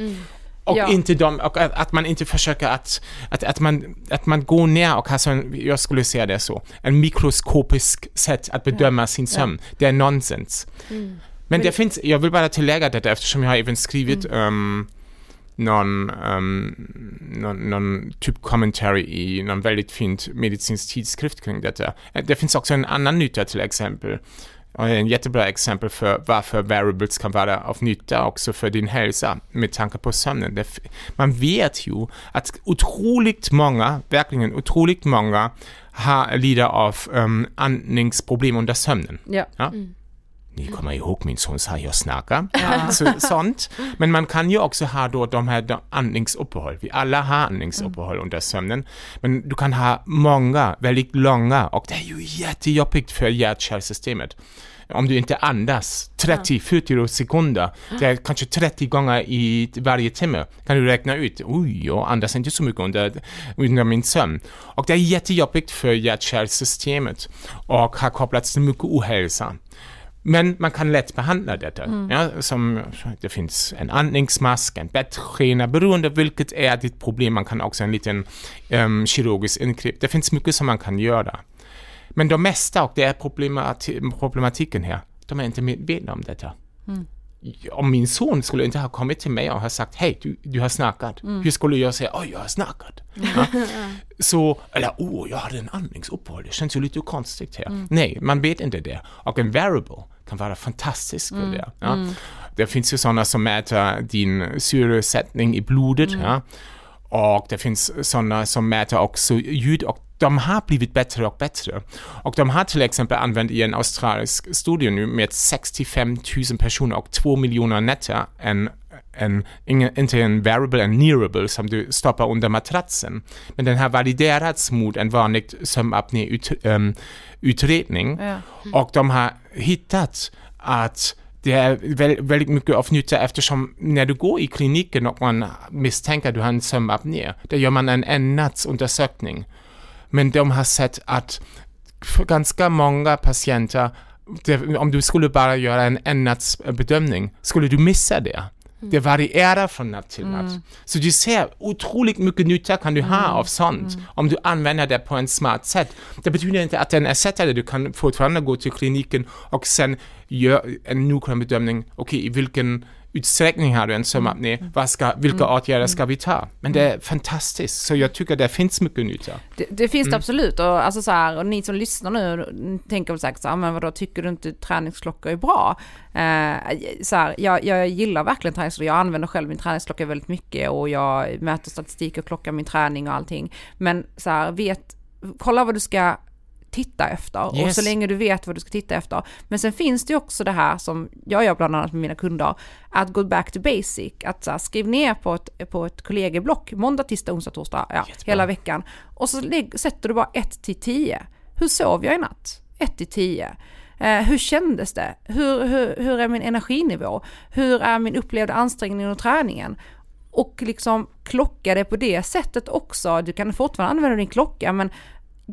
Och, Ja. inte de, och att, att man inte försöker att, att, att, man, att man går ner och har så en, jag skulle säga det så, en mikroskopisk sätt att bedöma sin sömn. Det är nonsens. Men det finns, jag vill bara tillägga detta eftersom jag har även skrivit um, någon, um, någon, någon typ commentary i någon väldigt fint medicinsk tidskrift kring detta. Eh, Det finns också en annan nytta till exempel. Och en jättebra exempel för varför variables kan vara av nytta också för din hälsa med tanke på sömnen. Man vet ju att otroligt många, verkligen otroligt många har, lider av um, andningsproblem under sömnen. Ja. Ja. Ni kommer ihåg min son sa jag snackar. [laughs] Så, sånt. Men man kan ju också ha då de här andningsuppehåll. Vi alla har andningsuppehåll under sömnen. Men du kan ha många, väldigt långa och det är ju jättejobbigt för hjärt-kärlsystemet. Om du inte andas 30-40 sekunder, det är kanske 30 gånger i varje timme, kan du räkna ut, oj, jag andas inte så mycket under, under min sömn. Och det är jättejobbigt för hjärt-kärlsystemet och har kopplats till mycket ohälsa. Men man kan lätt behandla detta. Ja, som, det finns en andningsmask, en bettskena, beroende vilket är ditt problem. Man kan också en liten um, kirurgisk ingrepp. Det finns mycket som man kan göra. Men de mesta, och det är problemati problematiken här, de är inte medvetna om detta. Om min son skulle inte ha kommit till mig och ha sagt hej, du, du har snackat. Hur skulle jag säga, oj, jag har snackat? [laughs] Ja. Så, eller åh, jag hade en andningsuppehåll, det känns ju lite konstigt här. Nej, man vet inte det. Och en variable kan vara fantastisk för det. Ja. Det finns ju sådana som mäter din syresättning i blodet. Ja. Och det finns sådana som mäter också ljud och de har blivit bättre och bättre. Och de har till exempel använt i en australisk studie nu med 65 000 personer och 2 miljoner nätter en, en, ingen, inte en variable, en nearable som du stoppar under matratsen. Men den har validerats mot en vanlig sömnapné-utredning. Ja. Och de har hittat att det är vä- väldigt mycket av nytta eftersom när du går i kliniken och man misstänker att du har en sömnapné, då gör man en en-nattsundersökning. Men de har sett att för ganska många patienter, det, om du skulle bara göra en en-nattsbedömning, skulle du missa det. Det varierar från natt till natt. Så du ser, otroligt mycket nytta kan du ha av sånt om du använder det på en smart sätt. Det betyder inte att den ersätter det, du kan fortfarande gå till kliniken och sen göra en noggrann bedömning, okej, i vilken utsträckning har du en sömnapné, vad ska, vilka åtgärder ska vi ta? Men det är fantastiskt, så jag tycker det finns mycket nytta. Det, det finns det absolut och, alltså så här, och ni som lyssnar nu tänker väl säkert så här, men vadå tycker du inte träningsklockor är bra? Eh, så här, jag, jag gillar verkligen träningsklockor, jag använder själv min träningsklocka väldigt mycket och jag mäter statistik och klockar min träning och allting. Men så här, vet, kolla vad du ska titta efter Yes. och så länge du vet vad du ska titta efter. Men sen finns det ju också det här som jag gör bland annat med mina kunder, att gå back to basic, att så här, skriv ner på ett, på ett kollegieblock, måndag, tisdag, onsdag, torsdag, ja, Jättebra. hela veckan. Och så sätter du bara 1 till 10. Hur sov jag i natt? 1 till 10. Eh, hur kändes det? Hur, hur, hur är min energinivå? Hur är min upplevda ansträngning och träningen? Och liksom klocka det på det sättet också. Du kan fortfarande använda din klocka men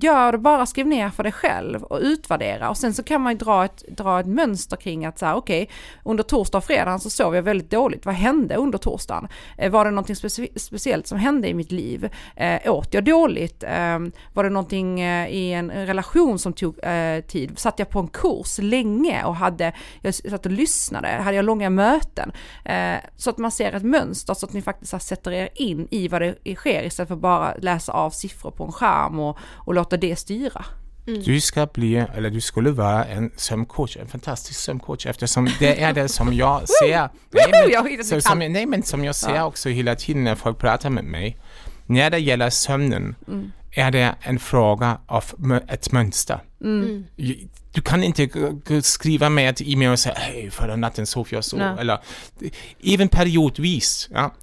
gör det bara, skriv ner för dig själv och utvärdera. Och sen så kan man ju dra ett, dra ett mönster kring att så här, okej, under torsdag och fredag så sov jag väldigt dåligt. Vad hände under torsdagen? Eh, var det någonting speci- speciellt som hände i mitt liv? Eh, åt jag dåligt? Eh, var det någonting eh, i en relation som tog eh, tid? Satt jag på en kurs länge och hade, jag satt och lyssnade? Hade jag långa möten? Eh, så att man ser ett mönster så att ni faktiskt här, sätter er in i vad det sker istället för bara läsa av siffror på en skärm och, och låta det styra. Du ska bli, eller du skulle vara en sömncoach, en fantastisk sömncoach eftersom det är det som jag [laughs] ser. Nej, hittat så, som, nej men som jag ser Ja. också hela tiden när folk pratar med mig. När det gäller sömnen Mm. är det en fråga av ett mönster. Mm. Du kan inte skriva med ett e-mail och säga hej förra natten sov jag så. Nej. Eller, även periodvis. Ja,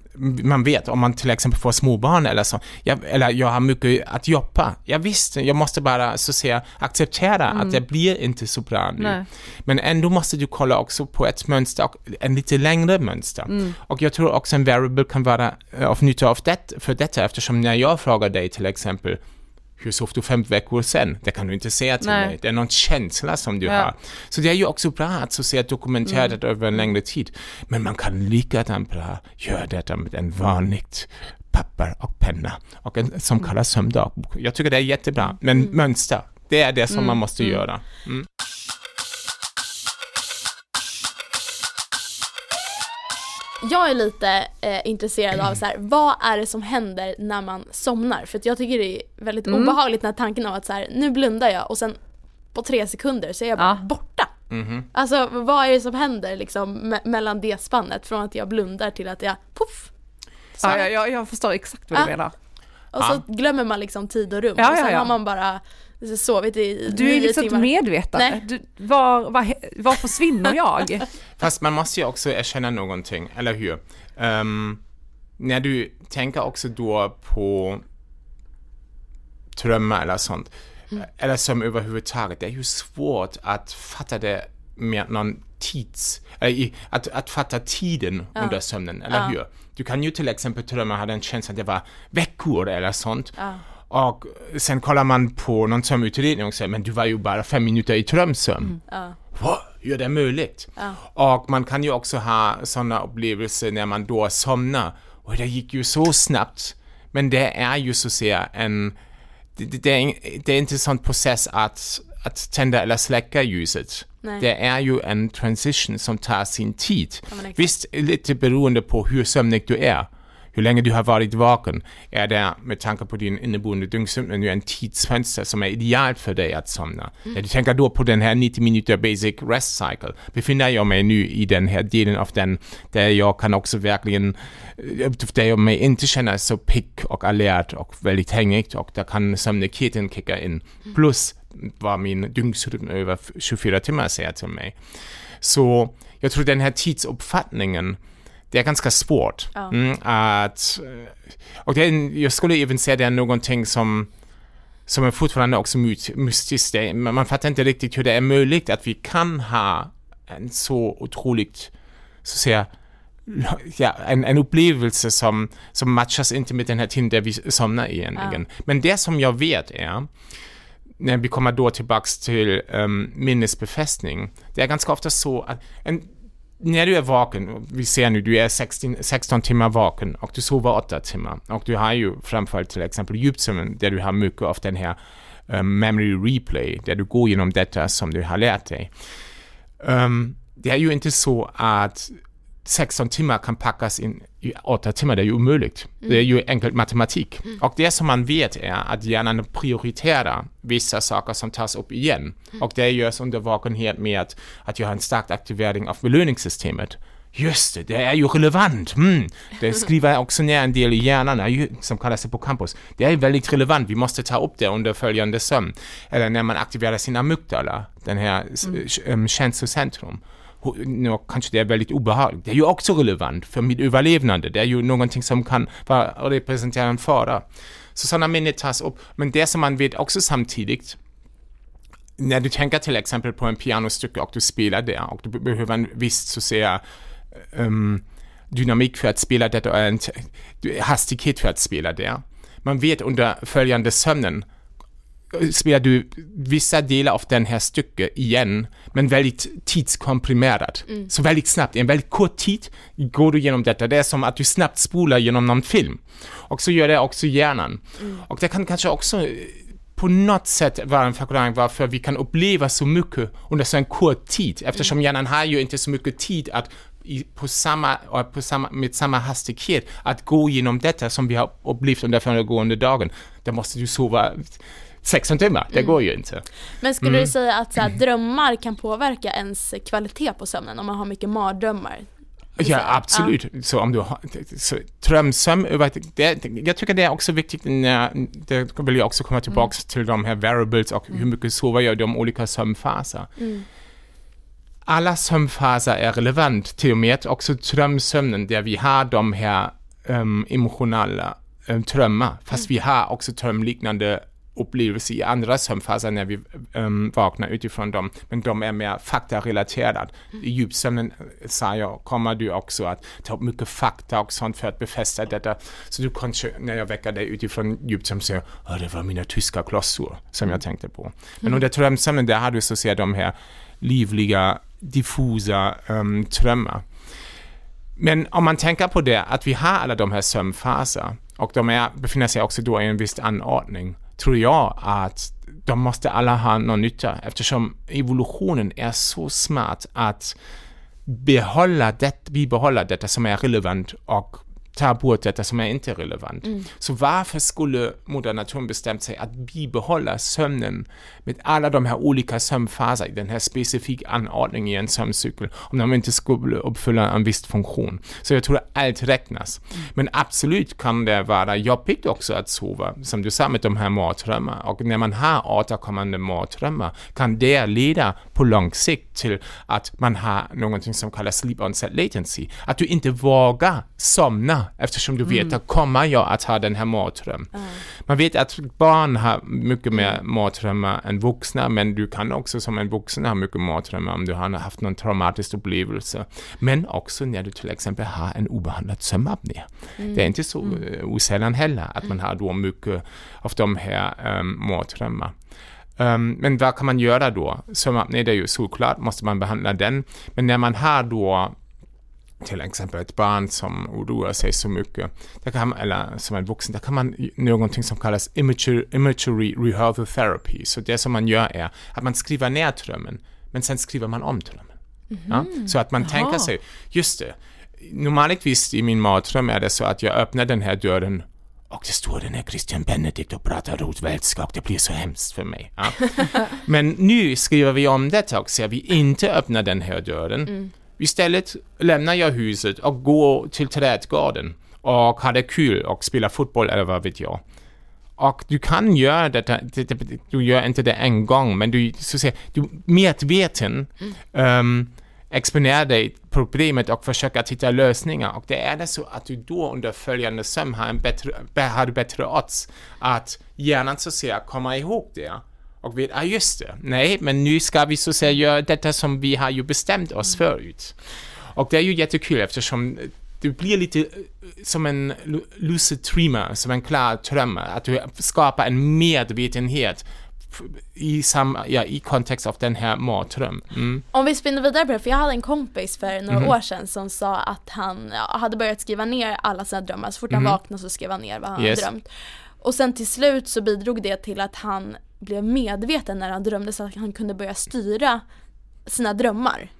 man vet om man till exempel får småbarn eller så. Jag, eller jag har mycket att jobba. Jag visste, jag måste bara så säga acceptera att det blir inte så bra nu. Nej. Men ändå måste du kolla också på ett mönster, och en lite längre mönster. Mm. Och jag tror också en variable kan vara eh, av nytta av det, för detta eftersom när jag frågar dig till exempel hur sov du fem veckor sen? Det kan du inte säga till Nej. mig. Det är någon känsla som du Ja. har. Så det är ju också bra att så säga dokumentera det över en längre tid. Men man kan likadant bra göra detta med en vanligt papper och penna och en som kallas sömndagbok. Jag tycker det är jättebra. Men mönster, det är det som man måste göra. Jag är lite eh, intresserad av [clears throat] så här, vad är det som händer när man somnar? För att jag tycker det är väldigt Mm. obehagligt när tanken av att så här, nu blundar jag och sen på tre sekunder så är jag bara Ja. borta. Mhm. Alltså vad är det som händer liksom me- mellan det spannet från att jag blundar till att jag poff! Så, Ja, jag, jag, förstår exakt vad du Ah. menar. och så glömmer man liksom tid och rum Ja, och sen ja, ja. har man bara sovit i Du är liksom timmar. medvetande. Nej. Du, var, var, var försvinner [laughs] jag? Fast man måste ju också erkänna någonting, eller hur? Ehm, när du tänker också då på drömmar eller sånt, eller som överhuvudtaget, det är ju svårt att fatta det med någon tids, eller att, att fatta tiden under sömnen, eller hur? Du kan ju till exempel drömma, ha den känslan att det var veckor eller sånt. Och sen kollar man på någon sömnutredning och säger, men du var ju bara fem minuter i drömsömn. Vad? Hur är det möjligt? Och man kan ju också ha sådana upplevelser när man då somnar. Och det gick ju så snabbt. Men det är ju så att säga en... Det, det, det, är, det är inte en sån process att, att tända eller släcka ljuset. Nej. Det är ju en transition som tar sin tid. exakt. Visst, lite beroende på hur sömnig du är. Hur länge du har varit vaken är det med tanke på din inneboende dygnsrytm nu en tidsfönster som är idealt för dig att somna. När du tänker då på den här 90 minuter basic rest cycle befinner jag mig nu i den här delen av den där jag kan också verkligen, eh, där jag mig inte känner så pick och alert och väldigt hängig och där kan sömnigheten kicka in. Plus vad min dygnsrytm över 24 timmar säger till mig. Så jag tror den här tidsuppfattningen, det är ganska svårt. Mm, att, eh, och det är, jag skulle även säga det är någonting som, som är fortfarande också my- mystiskt. Man fattar inte riktigt hur det är möjligt att vi kan ha en så otroligt, så att säga, ja, en, en upplevelse som, som matchas inte med den här tiden där vi somnar egentligen. Men det som jag vet är, när vi kommer då tillbaks till um, minnesbefästning, det är ganska ofta så att en, när du är vaken, vi ser nu, du är 16, 16 timmar vaken och du sover 8 timmar och du har ju framförallt till exempel djupsömnen där du har mycket av den här um, memory replay, där du går igenom detta som du har lärt dig. Um, det är ju inte så att 16 timmar kan packas in i 8 timmar, det är ju omöjligt. Mm. Det är ju enkel matematik. Mm. Och det som man vet är att hjärnan prioriterar vissa saker som tas upp igen. Mm. Och det görs under vakenhet med att, att jag har en stark aktivering av belöningssystemet. Just det, det är ju relevant. Mm. Det [laughs] skriver också ner en del i hjärnan som kallas hippocampus. Det är väldigt relevant, vi måste ta upp det under följande sömn. Eller när man aktiverar sin amygdala, den här mm. känslocentrum nu kanske det är väldigt obehagligt. Det är ju också relevant för mitt överlevnande. Det är ju någonting som kan vara, representera en fara. Så sådana minnen tas upp. Men det som man vet också samtidigt, när du tänker till exempel på en pianostycke och du spelar det och du behöver en viss, så att säga, um, dynamik för att spela det och en hastighet för att spela det. Man vet under följande sömnen spelar du vissa delar av den här stycket igen, men väldigt tidskomprimerat. Mm. Så väldigt snabbt, i en väldigt kort tid går du igenom detta. Det är som att du snabbt spolar genom någon film. Och så gör det också hjärnan. Mm. Och det kan kanske också eh, på något sätt vara en förklaring varför vi kan uppleva så mycket under så en kort tid, eftersom mm. hjärnan har ju inte så mycket tid att i, på samma, på samma, med samma hastighet att gå igenom detta som vi har upplevt under föregående dagen. Då måste du sova 16 timmar, det mm. går ju inte. Men skulle mm. du säga att så här, drömmar kan påverka ens kvalitet på sömnen om man har mycket mardrömmar? Ja, absolut. Ja. Så om du har så, drömsömn, det, jag tycker det är också viktigt, när, det vill jag också komma tillbaka mm. till de här variables och hur mm. mycket sover jag i de olika sömnfaser. Mm. Alla sömnfaser är relevant, till och med också drömsömnen där vi har de här um, emotionella um, drömmar, fast mm. vi har också drömliknande upplevelse i andra sömnfaser när vi um, vaknar utifrån dem, men de är mer faktarelaterade. Mm. I djupsömnen, sa jag, kommer du också att ta upp mycket fakta och sånt för att befästa detta. Så du kanske, när jag väcker dig utifrån djupsömn, säger att det var mina tyska klossor som jag tänkte på. Men mm. under drömsömnen, där har du så att säga de här livliga, diffusa um, drömmar. Men om man tänker på det, att vi har alla de här sömnfaser och de är, befinner sig också då i en viss anordning tror jag att de måste alla ha någon nytta eftersom evolutionen är så smart att behålla det, bibehålla detta som är relevant och ta bort detta som är inte relevant. Mm. Så varför skulle Moder Natur bestämt sig att bibehålla sömnen med alla de här olika sömnfaser i den här specifika anordningen i en sömncykel om de inte skulle uppfylla en viss funktion? Så jag tror att allt räknas. Mm. Men absolut kan det vara jobbigt också att sova, som du sa med de här mardrömmar. Och när man har återkommande mardrömmar kan det leda på lång sikt till att man har någonting som kallas sleep onset latency. Att du inte vågar somna eftersom du vet mm. att kommer jag att ha den här mardrömmen. Mm. Man vet att barn har mycket mer mardrömmar än vuxna, men du kan också som en vuxen ha mycket mardrömmar om du har haft någon traumatisk upplevelse. Men också när du till exempel har en obehandlad sömnapné. Mm. Det är inte så mm. osällan heller att man har då mycket av de här um, mardrömmar. Um, men vad kan man göra då? Sömnapné, det är ju såklart, måste man behandla den. Men när man har då till exempel ett barn som oroar sig så mycket, där kan man, eller som en vuxen, där kan man någonting som kallas imagery, imagery rehearsal therapy. Så det som man gör är att man skriver ner drömmen, men sen skriver man om drömmen. Mm -hmm. ja? Så att man Jaha. tänker sig, just det, normalvis i min mardröm är det så att jag öppnar den här dörren och det står den här Christian Benedict och pratar rotvältskap, det blir så hemskt för mig. Ja. [laughs] Men nu skriver vi om detta och säger vi inte öppnar den här dörren, mm. Istället lämnar jag huset och går till trädgården och har det kul och spelar fotboll eller vad vet jag. Och du kan göra detta, du gör inte det en gång, men du, så att säga, du medveten um, exponerar dig problemet och försöker hitta lösningar. Och det är det så att du då under följande sömn har, en bättre, har bättre odds att hjärnan så att säga kommer ihåg det och vet, ah, just det, nej, men nu ska vi så att säga göra detta som vi har ju bestämt oss mm. förut. Och det är ju jättekul eftersom du blir lite eh, som en lucid dreamer, som en klar drömmare, att du skapar en medvetenhet i, sam, ja, i kontext av den här mardröm. Mm. Om vi spinner vidare på det, för jag hade en kompis för några mm. år sedan som sa att han hade börjat skriva ner alla sina drömmar, så fort han mhm. vaknade så skrev han ner vad han yes. hade drömt. Och sen till slut så bidrog det till att han blev medveten när han drömde så att han kunde börja styra sina drömmar.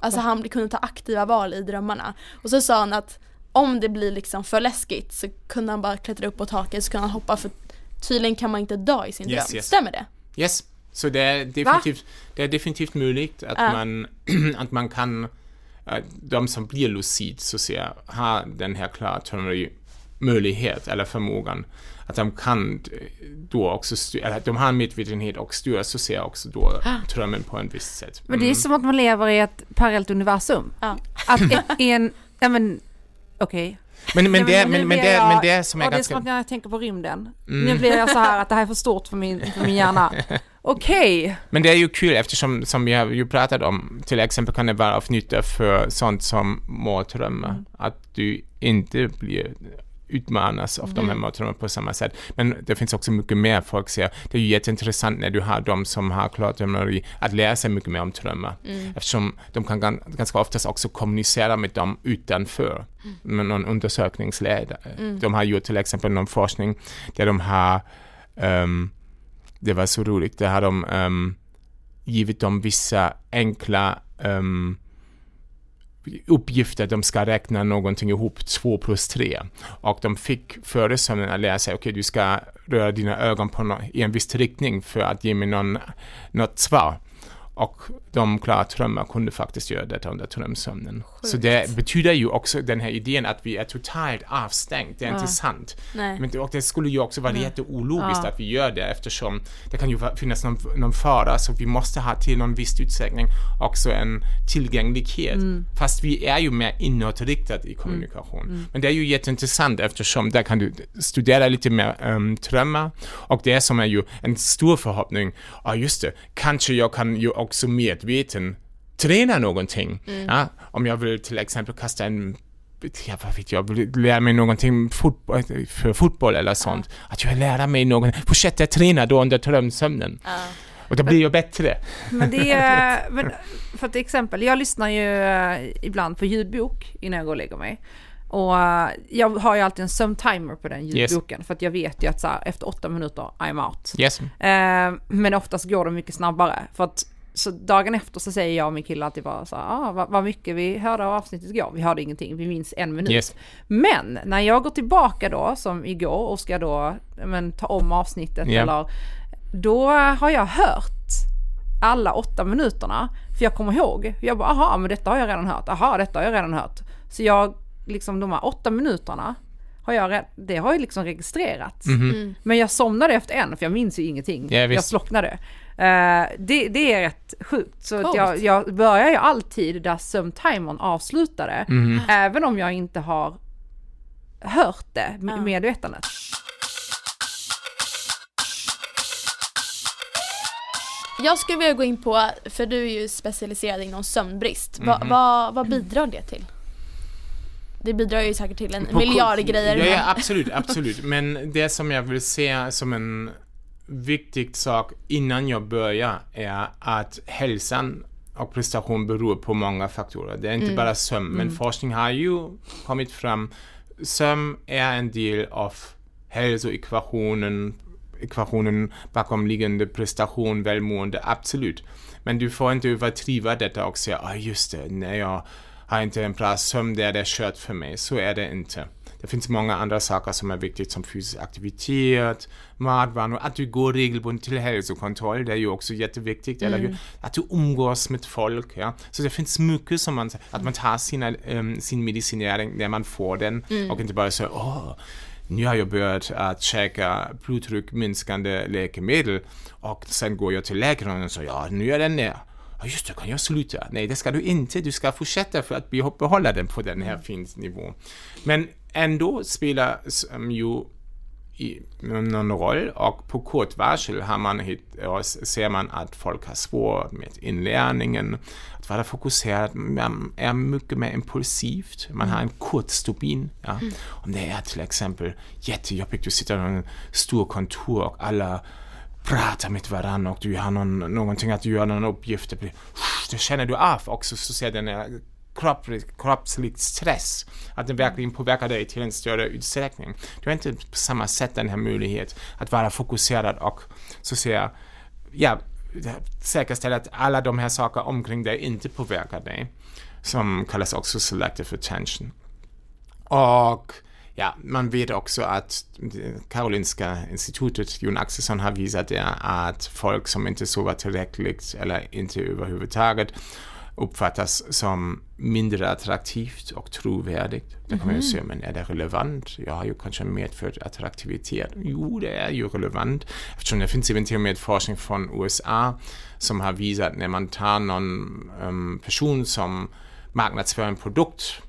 Alltså han kunde ta aktiva val i drömmarna. Och så sa han att om det blir liksom för läskigt så kunde han bara klättra upp på taket så kunde han hoppa för tydligen kan man inte dö i sin Yes, dröm. yes. Stämmer det? Yes, så det är definitivt, det är definitivt möjligt att, Ja. man, [clears throat] att man kan, äh, de som blir lucid så att säga, har den här klartörneri möjlighet eller förmågan att de kan eh, då också styra, eller att de har en medvetenhet och styra så säga också då [gasps] drömmen på en visst sätt. Men det är som att man lever i ett parallellt universum. Ja. Att [laughs] i en, ja men, okej. Men, men, det, men, men, det, men det som är och det är ganska... som att när jag tänker på rymden. Mm. Nu blir jag så här att det här är för stort för min, för min hjärna. [laughs] Okej. Men det är ju kul eftersom, som vi har ju pratat om, till exempel kan det vara av nytta för sånt som mardrömmar. Mm. Att du inte blir utmanas av Mm. de här mardrömmarna på samma sätt. Men det finns också mycket mer folk säger. Det är ju jätteintressant när du har de som har klardrömmeri att lära sig mycket mer om drömmar. Eftersom de kan gan- ganska oftast också kommunicera med dem utanför. Med någon undersökningsledare. De har gjort till exempel någon forskning där de har ehm, det var så roligt. Där har de um, givit dem vissa enkla um, uppgifter. De ska räkna någonting ihop, 2 plus 3. Och de fick före sömnen att lära sig, okej du ska röra dina ögon på no i en viss riktning för att ge mig någon, något svar. Och de klara drömmar kunde faktiskt göra detta under drömsömnen. Så det betyder ju också den här idén att vi är totalt avstängt, det är inte sant. Nej. Men det, och det skulle ju också vara jätteologiskt Ja. att vi gör det eftersom det kan ju finnas någon, någon fara så vi måste ha till någon viss utsträckning också en tillgänglighet. Fast vi är ju mer inåtriktade i kommunikation. Men det är ju jätteintressant eftersom där kan du studera lite mer um, drömmar och det som är ju en stor förhoppning, ja just det, kanske jag kan ju också medveten träna någonting. Ja, om jag vill till exempel kasta en ja, vad vet jag, lära mig någonting fotboll, för fotboll eller sånt. Att jag lär mig något, fortsätter träna då under drömsömnen. Och då blir jag bättre. Men det [laughs] är, men för till exempel, jag lyssnar ju eh, ibland på ljudbok innan jag går och lägger mig. Och eh, jag har ju alltid en sömntimer på den ljudboken för att jag vet ju att så här, efter åtta minuter I'm out. Yes. Eh, men oftast går det mycket snabbare. För att så dagen efter så säger jag och min kille alltid bara så här, ah, vad, vad mycket vi hörde av avsnittet igår. Vi hörde ingenting, vi minns en minut. Yes. Men när jag går tillbaka då, som igår, och ska då men, ta om avsnittet Ja. eller då har jag hört alla åtta minuterna. För jag kommer ihåg, jag bara aha men detta har jag redan hört, aha detta har jag redan hört. Så jag, liksom de här åtta minuterna, har jag, det har ju liksom registrerats. Men jag somnade efter en för jag minns ju ingenting. Ja, jag slocknade. Eh, det, det är rätt sjukt. Så att jag, jag börjar ju alltid där sömntimern avslutade. Även om jag inte har hört det med medvetandet. Jag skulle vilja gå in på, för du är ju specialiserad inom sömnbrist. Va, Mhm. vad, vad bidrar det till? Det bidrar ju säkert till en På- miljard grejer. Ja, ja, absolut, absolut. Men det som jag vill se som en viktig sak innan jag börjar är att hälsan och prestation beror på många faktorer. Det är inte bara sömn, men forskning har ju kommit fram. Sömn är en del av hälsoekvationen, ekvationen bakomliggande prestation, välmående, absolut. Men du får inte överdriva detta och säga, ah just det, när jag har inte en bra sömn, det är det kört för mig. Så är det inte. Det finns många andra saker som är viktigt som fysisk aktivitet, matvanor, att du går regelbundet till hälsokontroll, det är ju också jätteviktigt, eller hur? Att du umgås med folk, ja. Så det finns mycket som man, att man tar sina, ähm, sin medicinering när man får den och inte bara säger, åh, nu har jag börjat att käka blodtryckminskande läkemedel och sen går jag till läkaren och säger, ja, nu är den ner. Ja, just det, kan jag sluta? Nej, det ska du inte. Du ska fortsätta för att behålla den på den här fin nivån. Men ändå spelar um, ju i någon roll och på kort varsel har man hit, ser man att folk har svårt med inlärningen, att vara fokuserad, man är mycket mer impulsivt, man har en kort stubin. Ja. Om det är till exempel jättejobbigt, du sitter i en stor kontor och alla pratar med varandra och du har någon, någonting att göra, någon uppgift, det, blir, det känner du av också, så ser den här kroppslig, kroppslig stress, att den verkligen påverkar dig till en större utsträckning. Du har inte på samma sätt den här möjligheten att vara fokuserad och så att säga, ja, säkerställa att alla de här sakerna omkring dig inte påverkar dig. Som kallas också selective attention. Och ja, man vet också att Karolinska institutet, Jon Axelsson har visat det, att folk som inte sover tillräckligt eller inte överhuvudtaget uppfattas som mindre attraktivt och trovärdigt. Då kan man ju säga, men är det relevant? Jag har ju kanske medfört attraktivitet. Jo, det är ju relevant. Eftersom det finns även till och med forskning från USA som har visat när man tar någon um, person som marknadsför en produkt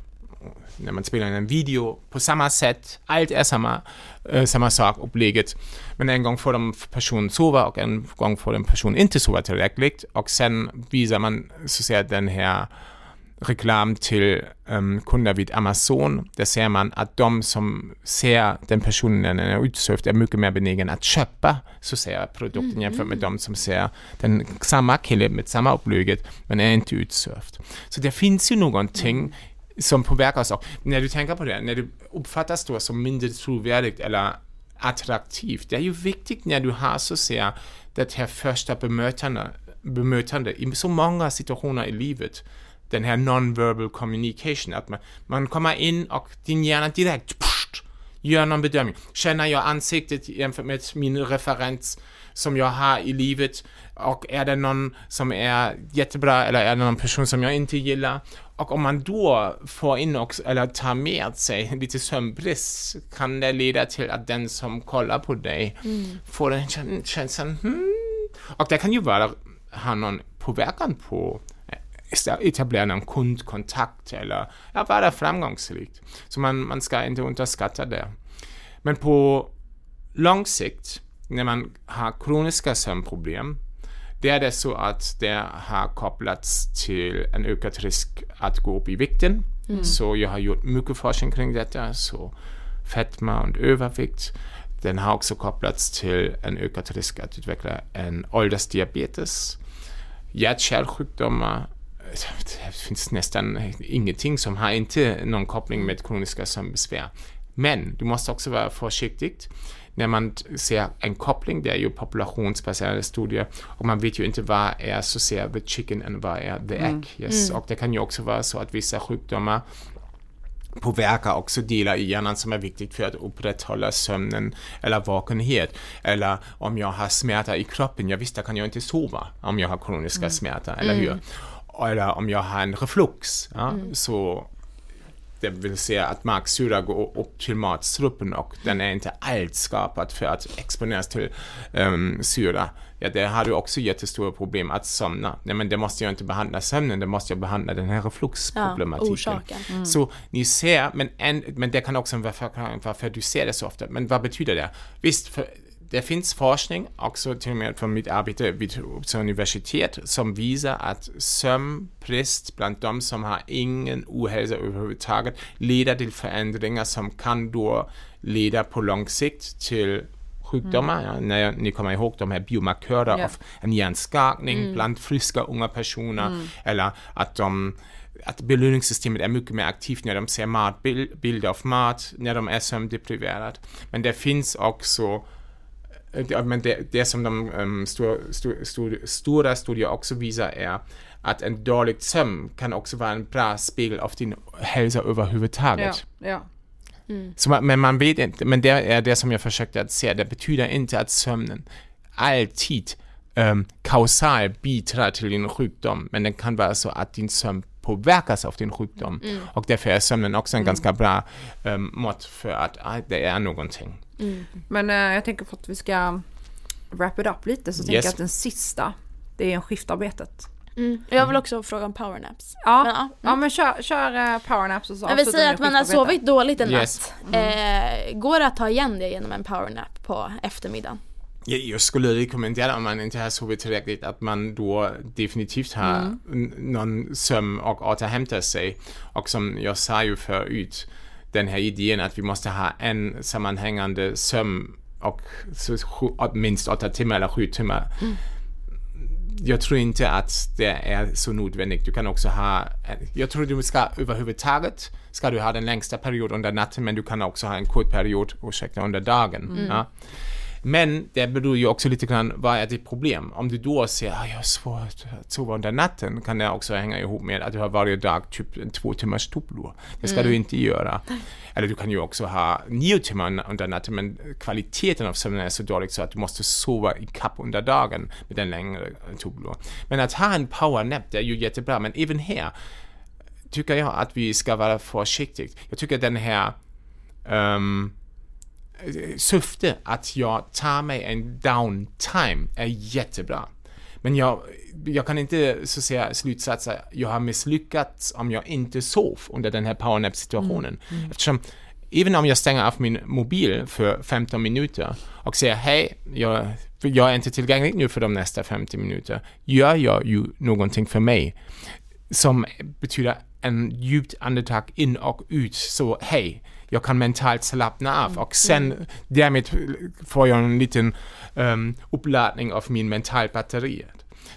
när man spelar in en video på samma sätt, allt är samma, äh, samma sak upplägget. Men en gång får de person sova och en gång får den person inte sova tillräckligt och sen visar man så att säga den här reklam till um, kunder vid Amazon. Där ser man att de som ser den personen när den är utsövd är mycket mer benägen att köpa så säga produkten mm. jämfört med de som ser den samma kille med samma upplägget men är inte utsövd. Så det finns ju någonting mm som påverkar oss. Och när du tänker på det, när du uppfattas då som mindre trovärdigt eller attraktivt, det är ju viktigt när du har så att säga det här första bemötande, bemötande i så många situationer i livet. Den här non-verbal communication, att man, man kommer in och din hjärna direkt pst, gör någon bedömning. Känner jag ansiktet jämfört med min referens som jag har i livet och är det någon som är jättebra eller är det någon person som jag inte gillar och om man då får in också, eller tar med sig lite sömnbrist kan det leda till att den som kollar på dig mm. får en känsla, hmm. och det kan ju vara, ha någon påverkan på eh, etablera någon kundkontakt eller ja, vara framgångsrikt. Så man, man ska inte underskatta det. Men på lång sikt, när man har kroniska sömnproblem, det är det så att det har kopplats till en ökad risk att gå upp i vikten. Mm. Så jag har gjort mycket forskning kring detta. Så fetma och övervikt. Den har också kopplats till en ökad risk att utveckla en åldersdiabetes. Hjärt-kärlsjukdomar. Det finns nästan ingenting som har inte någon koppling med kroniska sömnbesvär. Men du måste också vara försiktig när man ser en koppling, det är ju populationsbaserade studier och man vet ju inte vad är så ser the chicken än vad är the egg. Mm. Yes. Mm. Och det kan ju också vara så att vissa sjukdomar påverkar också delar i hjärnan som är viktigt för att upprätthålla sömnen eller vakenhet. Eller om jag har smärta i kroppen, ja visst, då kan jag inte sova om jag har kroniska mm. smärta, eller hur? Mm. Eller om jag har en reflux, ja, mm. så det vill säga att magsyra går upp till matstrupen och den är inte alls skapad för att exponeras till um, syra. Ja, det har du också jättestora problem att somna. Nej, men det måste jag inte behandla sömnen, det måste jag behandla den här refluxproblematiken. Ja, mm. Så ni ser, men, en, men det kan också vara förklaring varför du ser det så ofta. Men vad betyder det? Visst, för det finns forskning, också till och med från mitt arbete vid Uppsala universitet, som visar att sömnbrist bland de som har ingen ohälsa överhuvudtaget leder till förändringar som kan då leda på lång sikt till sjukdomar. Mm. Ja, när ni kommer ihåg de här biomarkörer yeah. av en hjärnskakning mm. bland friska unga personer mm. eller att de att belöningssystemet är mycket mer aktivt när de ser mat, bilder av mat, när de är sömndepriverade. Men det finns också men det, det som de um, stor, stor, stor, stora studier också visar är att en dålig sömn kan också vara en bra spegel av din hälsa överhuvudtaget. Ja, ja. Mm. Så, men man vet inte, men det är det som jag försökte att säga, det betyder inte att sömnen alltid um, kausal bidrar till din sjukdom, men det kan vara så att din sömn påverkas av din sjukdom. Mm. Och därför är sömnen också en mm. ganska bra um, mått för att ah, det är någonting. Mm. Men uh, jag tänker för att vi ska wrap it up lite så yes. tänker jag att den sista, det är en skiftarbetet. Mm. Jag vill också fråga om powernaps. Ja, men, ja. ja mm. men kör, kör uh, powernaps och så Jag vill säga att man har sovit dåligt en yes. natt. Mm. Eh, går det att ta igen det genom en powernap på eftermiddagen? Jag skulle rekommendera om man inte har sovit tillräckligt att man då definitivt har mm. någon sömn och återhämtar sig. Och som jag sa ju förut, den här idén att vi måste ha en sammanhängande sömn och minst åtta timmar eller sju timmar. Mm. Jag tror inte att det är så nödvändigt. Du kan också ha, jag tror du ska överhuvudtaget ska du ha den längsta perioden under natten men du kan också ha en kort period, ursäkta, under dagen. Mm. Ja. Men det beror ju också lite grann, vad är ditt problem? Om du då säger att jag har svårt att sova under natten, kan det också hänga ihop med att du har varje dag typ två timmars tupplur. Det ska du inte göra. Eller du kan ju också ha nio timmar under natten, men kvaliteten av sömnen är så dålig så att du måste sova i kapp under dagen med en längre tupplur. Men att ha en powernap, det är ju jättebra, men även här tycker jag att vi ska vara försiktiga. Jag tycker den här um, syfte att jag tar mig en downtime är jättebra. Men jag, jag kan inte så att säga slutsatsa, jag har misslyckats om jag inte sov under den här powernap situationen. Mm. Mm. Eftersom även om jag stänger av min mobil för 15 minuter och säger hej, jag, jag är inte tillgänglig nu för de nästa 50 minuter, gör jag ju någonting för mig som betyder en djupt andetag in och ut. Så hej, jag kan mentalt slappna av och sen mm. därmed får jag en liten um, uppladdning av min mentalbatteri.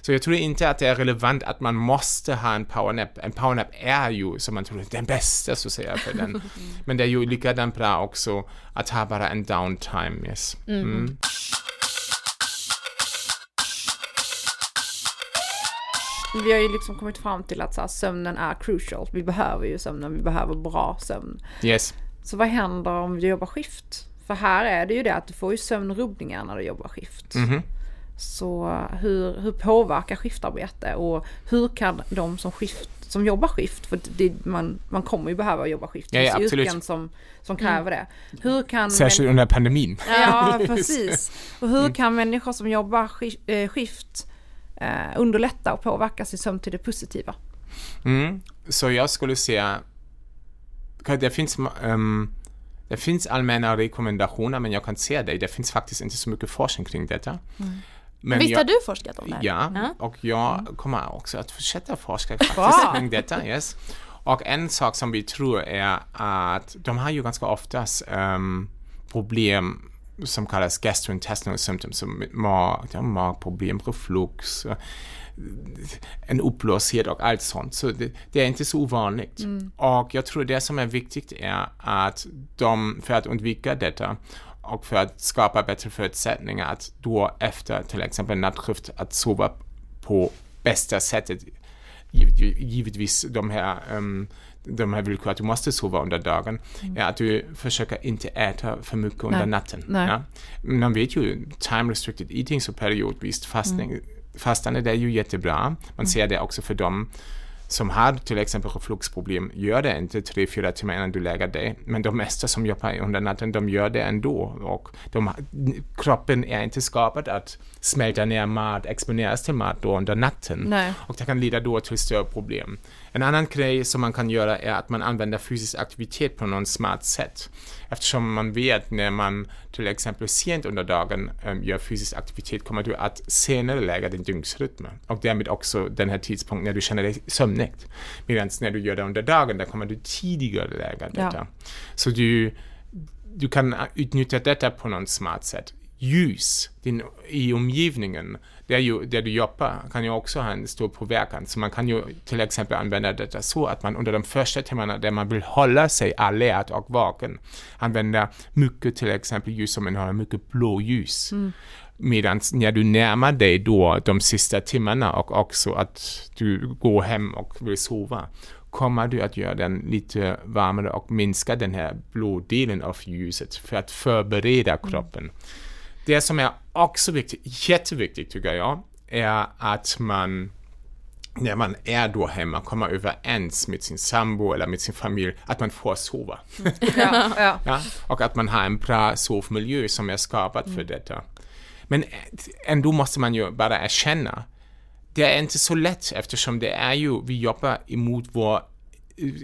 Så jag tror inte att det är relevant att man måste ha en powernap. En powernap är ju, som man tror, den bästa så att säga för den. [laughs] Men det är ju likadant bra också att ha bara en downtime. Yes. Mm. Mm. Vi har ju liksom kommit fram till att så här, sömnen är crucial. Vi behöver ju sömnen, vi behöver bra sömn. Yes. Så vad händer om du jobbar skift? För här är det ju det att du får ju sömnrubbningar när du jobbar skift. Mm. Så hur, hur påverkar skiftarbete och hur kan de som, skift, som jobbar skift, för det, man, man kommer ju behöva jobba skift, det finns ja, yrken som, som kräver det. Hur kan Särskilt under pandemin. Ja, [laughs] precis. Och hur mm. kan människor som jobbar eh, skift eh, underlätta och påverka sin sömn till det positiva? Mm. Så jag skulle säga det finns, um, det finns allmänna rekommendationer, men jag kan säga det, det finns faktiskt inte så mycket forskning kring detta. Mm. Men Visst jag, har du forskat om det? Ja, ja. och jag mm. kommer också att fortsätta forska faktiskt kring detta. Yes. Och en sak som vi tror är att de har ju ganska oftast um, problem som kallas gastrointestinal symptoms, som mag, magproblem, reflux, en upplöshet och allt sånt. Så det, det är inte så ovanligt. Mm. Och jag tror det som är viktigt är att de, för att undvika detta och för att skapa bättre förutsättningar att då efter till exempel nattskift att sova på bästa sättet givetvis de här, um, de här villkor att du måste sova under dagen, mm. är att du försöker inte äta för mycket under Nej. natten. Nej. Ja? Man vet ju, time restricted eating, så periodvis fastning, mm fastande, det är ju jättebra. Man mm. ser det också för dem som har till exempel refluxproblem, gör det inte tre, fyra timmar innan du lägger dig. Men de mesta som jobbar under natten, de gör det ändå. Och de, kroppen är inte skapad att smälta ner mat, exponeras till mat då under natten. Nej. Och det kan leda då till större problem. En annan grej som man kan göra är att man använder fysisk aktivitet på något smart sätt. Eftersom man vet när man till exempel sent under dagen um, gör fysisk aktivitet kommer du att senare lägga din dygnsrytm och därmed också den här tidpunkten när du känner dig sömnig. Medan när du gör det under dagen, där kommer du tidigare lägga detta. Ja. Så du, du kan utnyttja detta på något smart sätt ljus din, i omgivningen där, ju, där du jobbar kan ju också ha en stor påverkan. Så man kan ju till exempel använda detta så att man under de första timmarna där man vill hålla sig alert och vaken använder mycket till exempel ljus som innehåller mycket blåljus. Mm. Medan när du närmar dig då de sista timmarna och också att du går hem och vill sova kommer du att göra den lite varmare och minska den här blå delen av ljuset för att förbereda mm. kroppen. Mm. Det som är också viktigt, jätteviktigt tycker jag, är att man när man är då hemma kommer överens med sin sambo eller med sin familj att man får sova. [laughs] Ja, ja. ja, och att man har en bra sovmiljö som är skapad för mm. detta. Men ändå måste man ju bara erkänna, det är inte så lätt eftersom det är ju, vi jobbar emot vår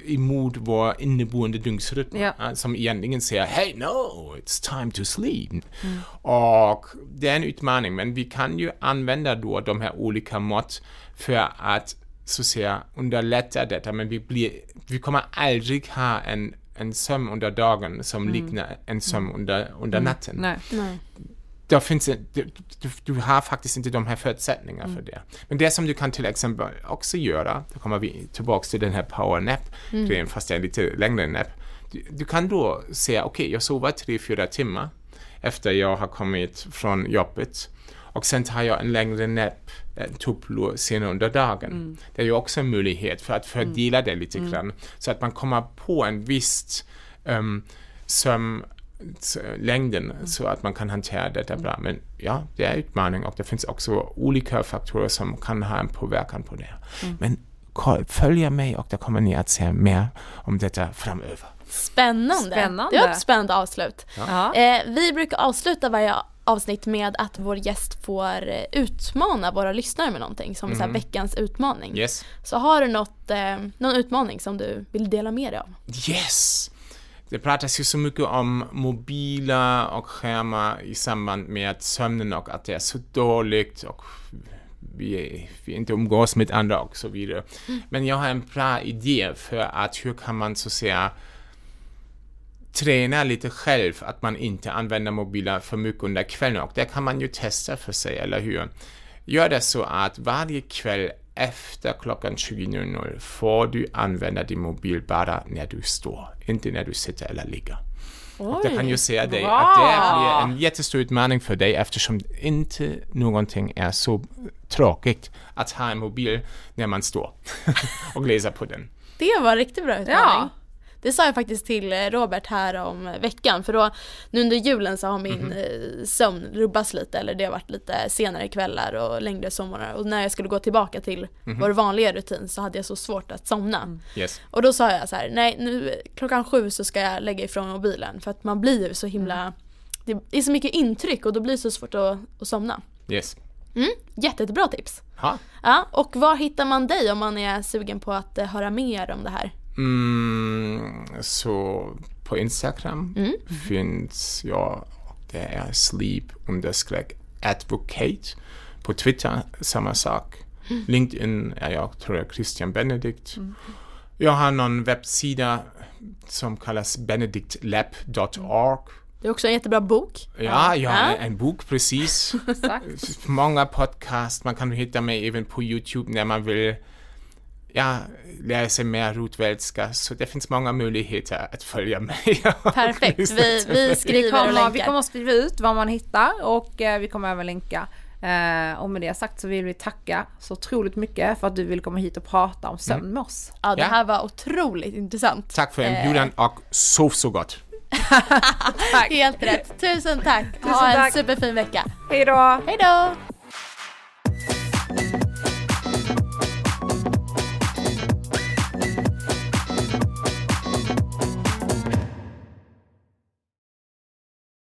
emot vår inneboende dygnsrytm ja. som egentligen säger Hey no, it's time to sleep. Mm. Och det är en utmaning, men vi kan ju använda då de här olika mått för att så att säga underlätta detta, men vi, blir, vi kommer aldrig ha en, en sömn under dagen som mm. liknar en sömn mm. under, under mm. natten. Nej. Nej då finns du, du, du, har faktiskt inte de här förutsättningarna mm. för det. Men det som du kan till exempel också göra, då kommer vi tillbaka till den här power nap-grejen, mm. fast det är lite längre nap. Du, du, kan då säga, okej, okay, jag sover tre, fyra timmar. efter jag har kommit från jobbet. Och sen tar jag en längre nap, en tupplur senare under dagen. Det är ju också en möjlighet för att fördela det lite grann. Så att man kommer på en viss um, sömnlängden så att man kan hantera detta bra. Men ja, det är utmaning och det finns också olika faktorer som kan ha en påverkan på det. Men koll, följ mig och då kommer ni att se mer om detta framöver. Spännande. Spännande. Det var ett spännande avslut. Ja. Eh, vi brukar avsluta varje avsnitt med att vår gäst får eh, utmana våra lyssnare med någonting som så här, veckans utmaning. Yes. Så har du något, eh, någon utmaning som du vill dela med dig av? Yes! Det pratas ju så mycket om mobiler och skärmar i samband med sömnen och att det är så dåligt och vi, vi inte umgås med andra och så vidare. Men jag har en bra idé för att hur kan man så att säga träna lite själv att man inte använder mobiler för mycket under kvällen och det kan man ju testa för sig, eller hur? Gör det så att varje kväll efter klockan 20.00 får du använda din mobil bara när du står, inte när du sitter eller ligger. Och det kan ju säga dig bra. att det blir en jättestor utmaning för dig eftersom inte någonting är så tråkigt att ha en mobil när man står [laughs] och läser på den. Det var riktigt bra utmaning. Ja. Det sa jag faktiskt till eh, Robert här om veckan för då nu under julen så har min eh, sömn rubbats lite eller det har varit lite senare kvällar och längre somrar och när jag skulle gå tillbaka till Mhm. vår vanliga rutin så hade jag så svårt att somna. Mm. Yes. Och då sa jag så här, nej nu klockan sju så ska jag lägga ifrån mobilen för att man blir ju så himla Det är så mycket intryck och då blir det så svårt att, att somna. Yes. Mm, jätte, jättebra tips! Ha. Ja, och var hittar man dig om man är sugen på att eh, höra mer om det här? Mm, så på Instagram Mm. finns jag, det är sleep understreck advocate. På Twitter samma sak. Mm. LinkedIn är jag, tror jag, Christian Benedikt. Jag har någon webbsida som kallas benediktlab.org. Det är också en jättebra bok. Ja, har Ja. en bok precis. [laughs] Många podcast, man kan hitta mig även på Youtube när man vill ja, lära sig mer rotvälska. Så det finns många möjligheter att följa mig. [laughs] Perfekt, vi, vi. Vi skriver och kommer, vi kommer att skriva ut vad man hittar och eh, vi kommer även länka. Eh, och med det sagt så vill vi tacka så otroligt mycket för att du vill komma hit och prata om sömn med oss. Ja, det här var otroligt intressant. Tack för Eh, inbjudan och sov så gott. [laughs] Helt rätt. Tusen tack. ha Tusen en tack. superfin vecka. Hej då! Hej då!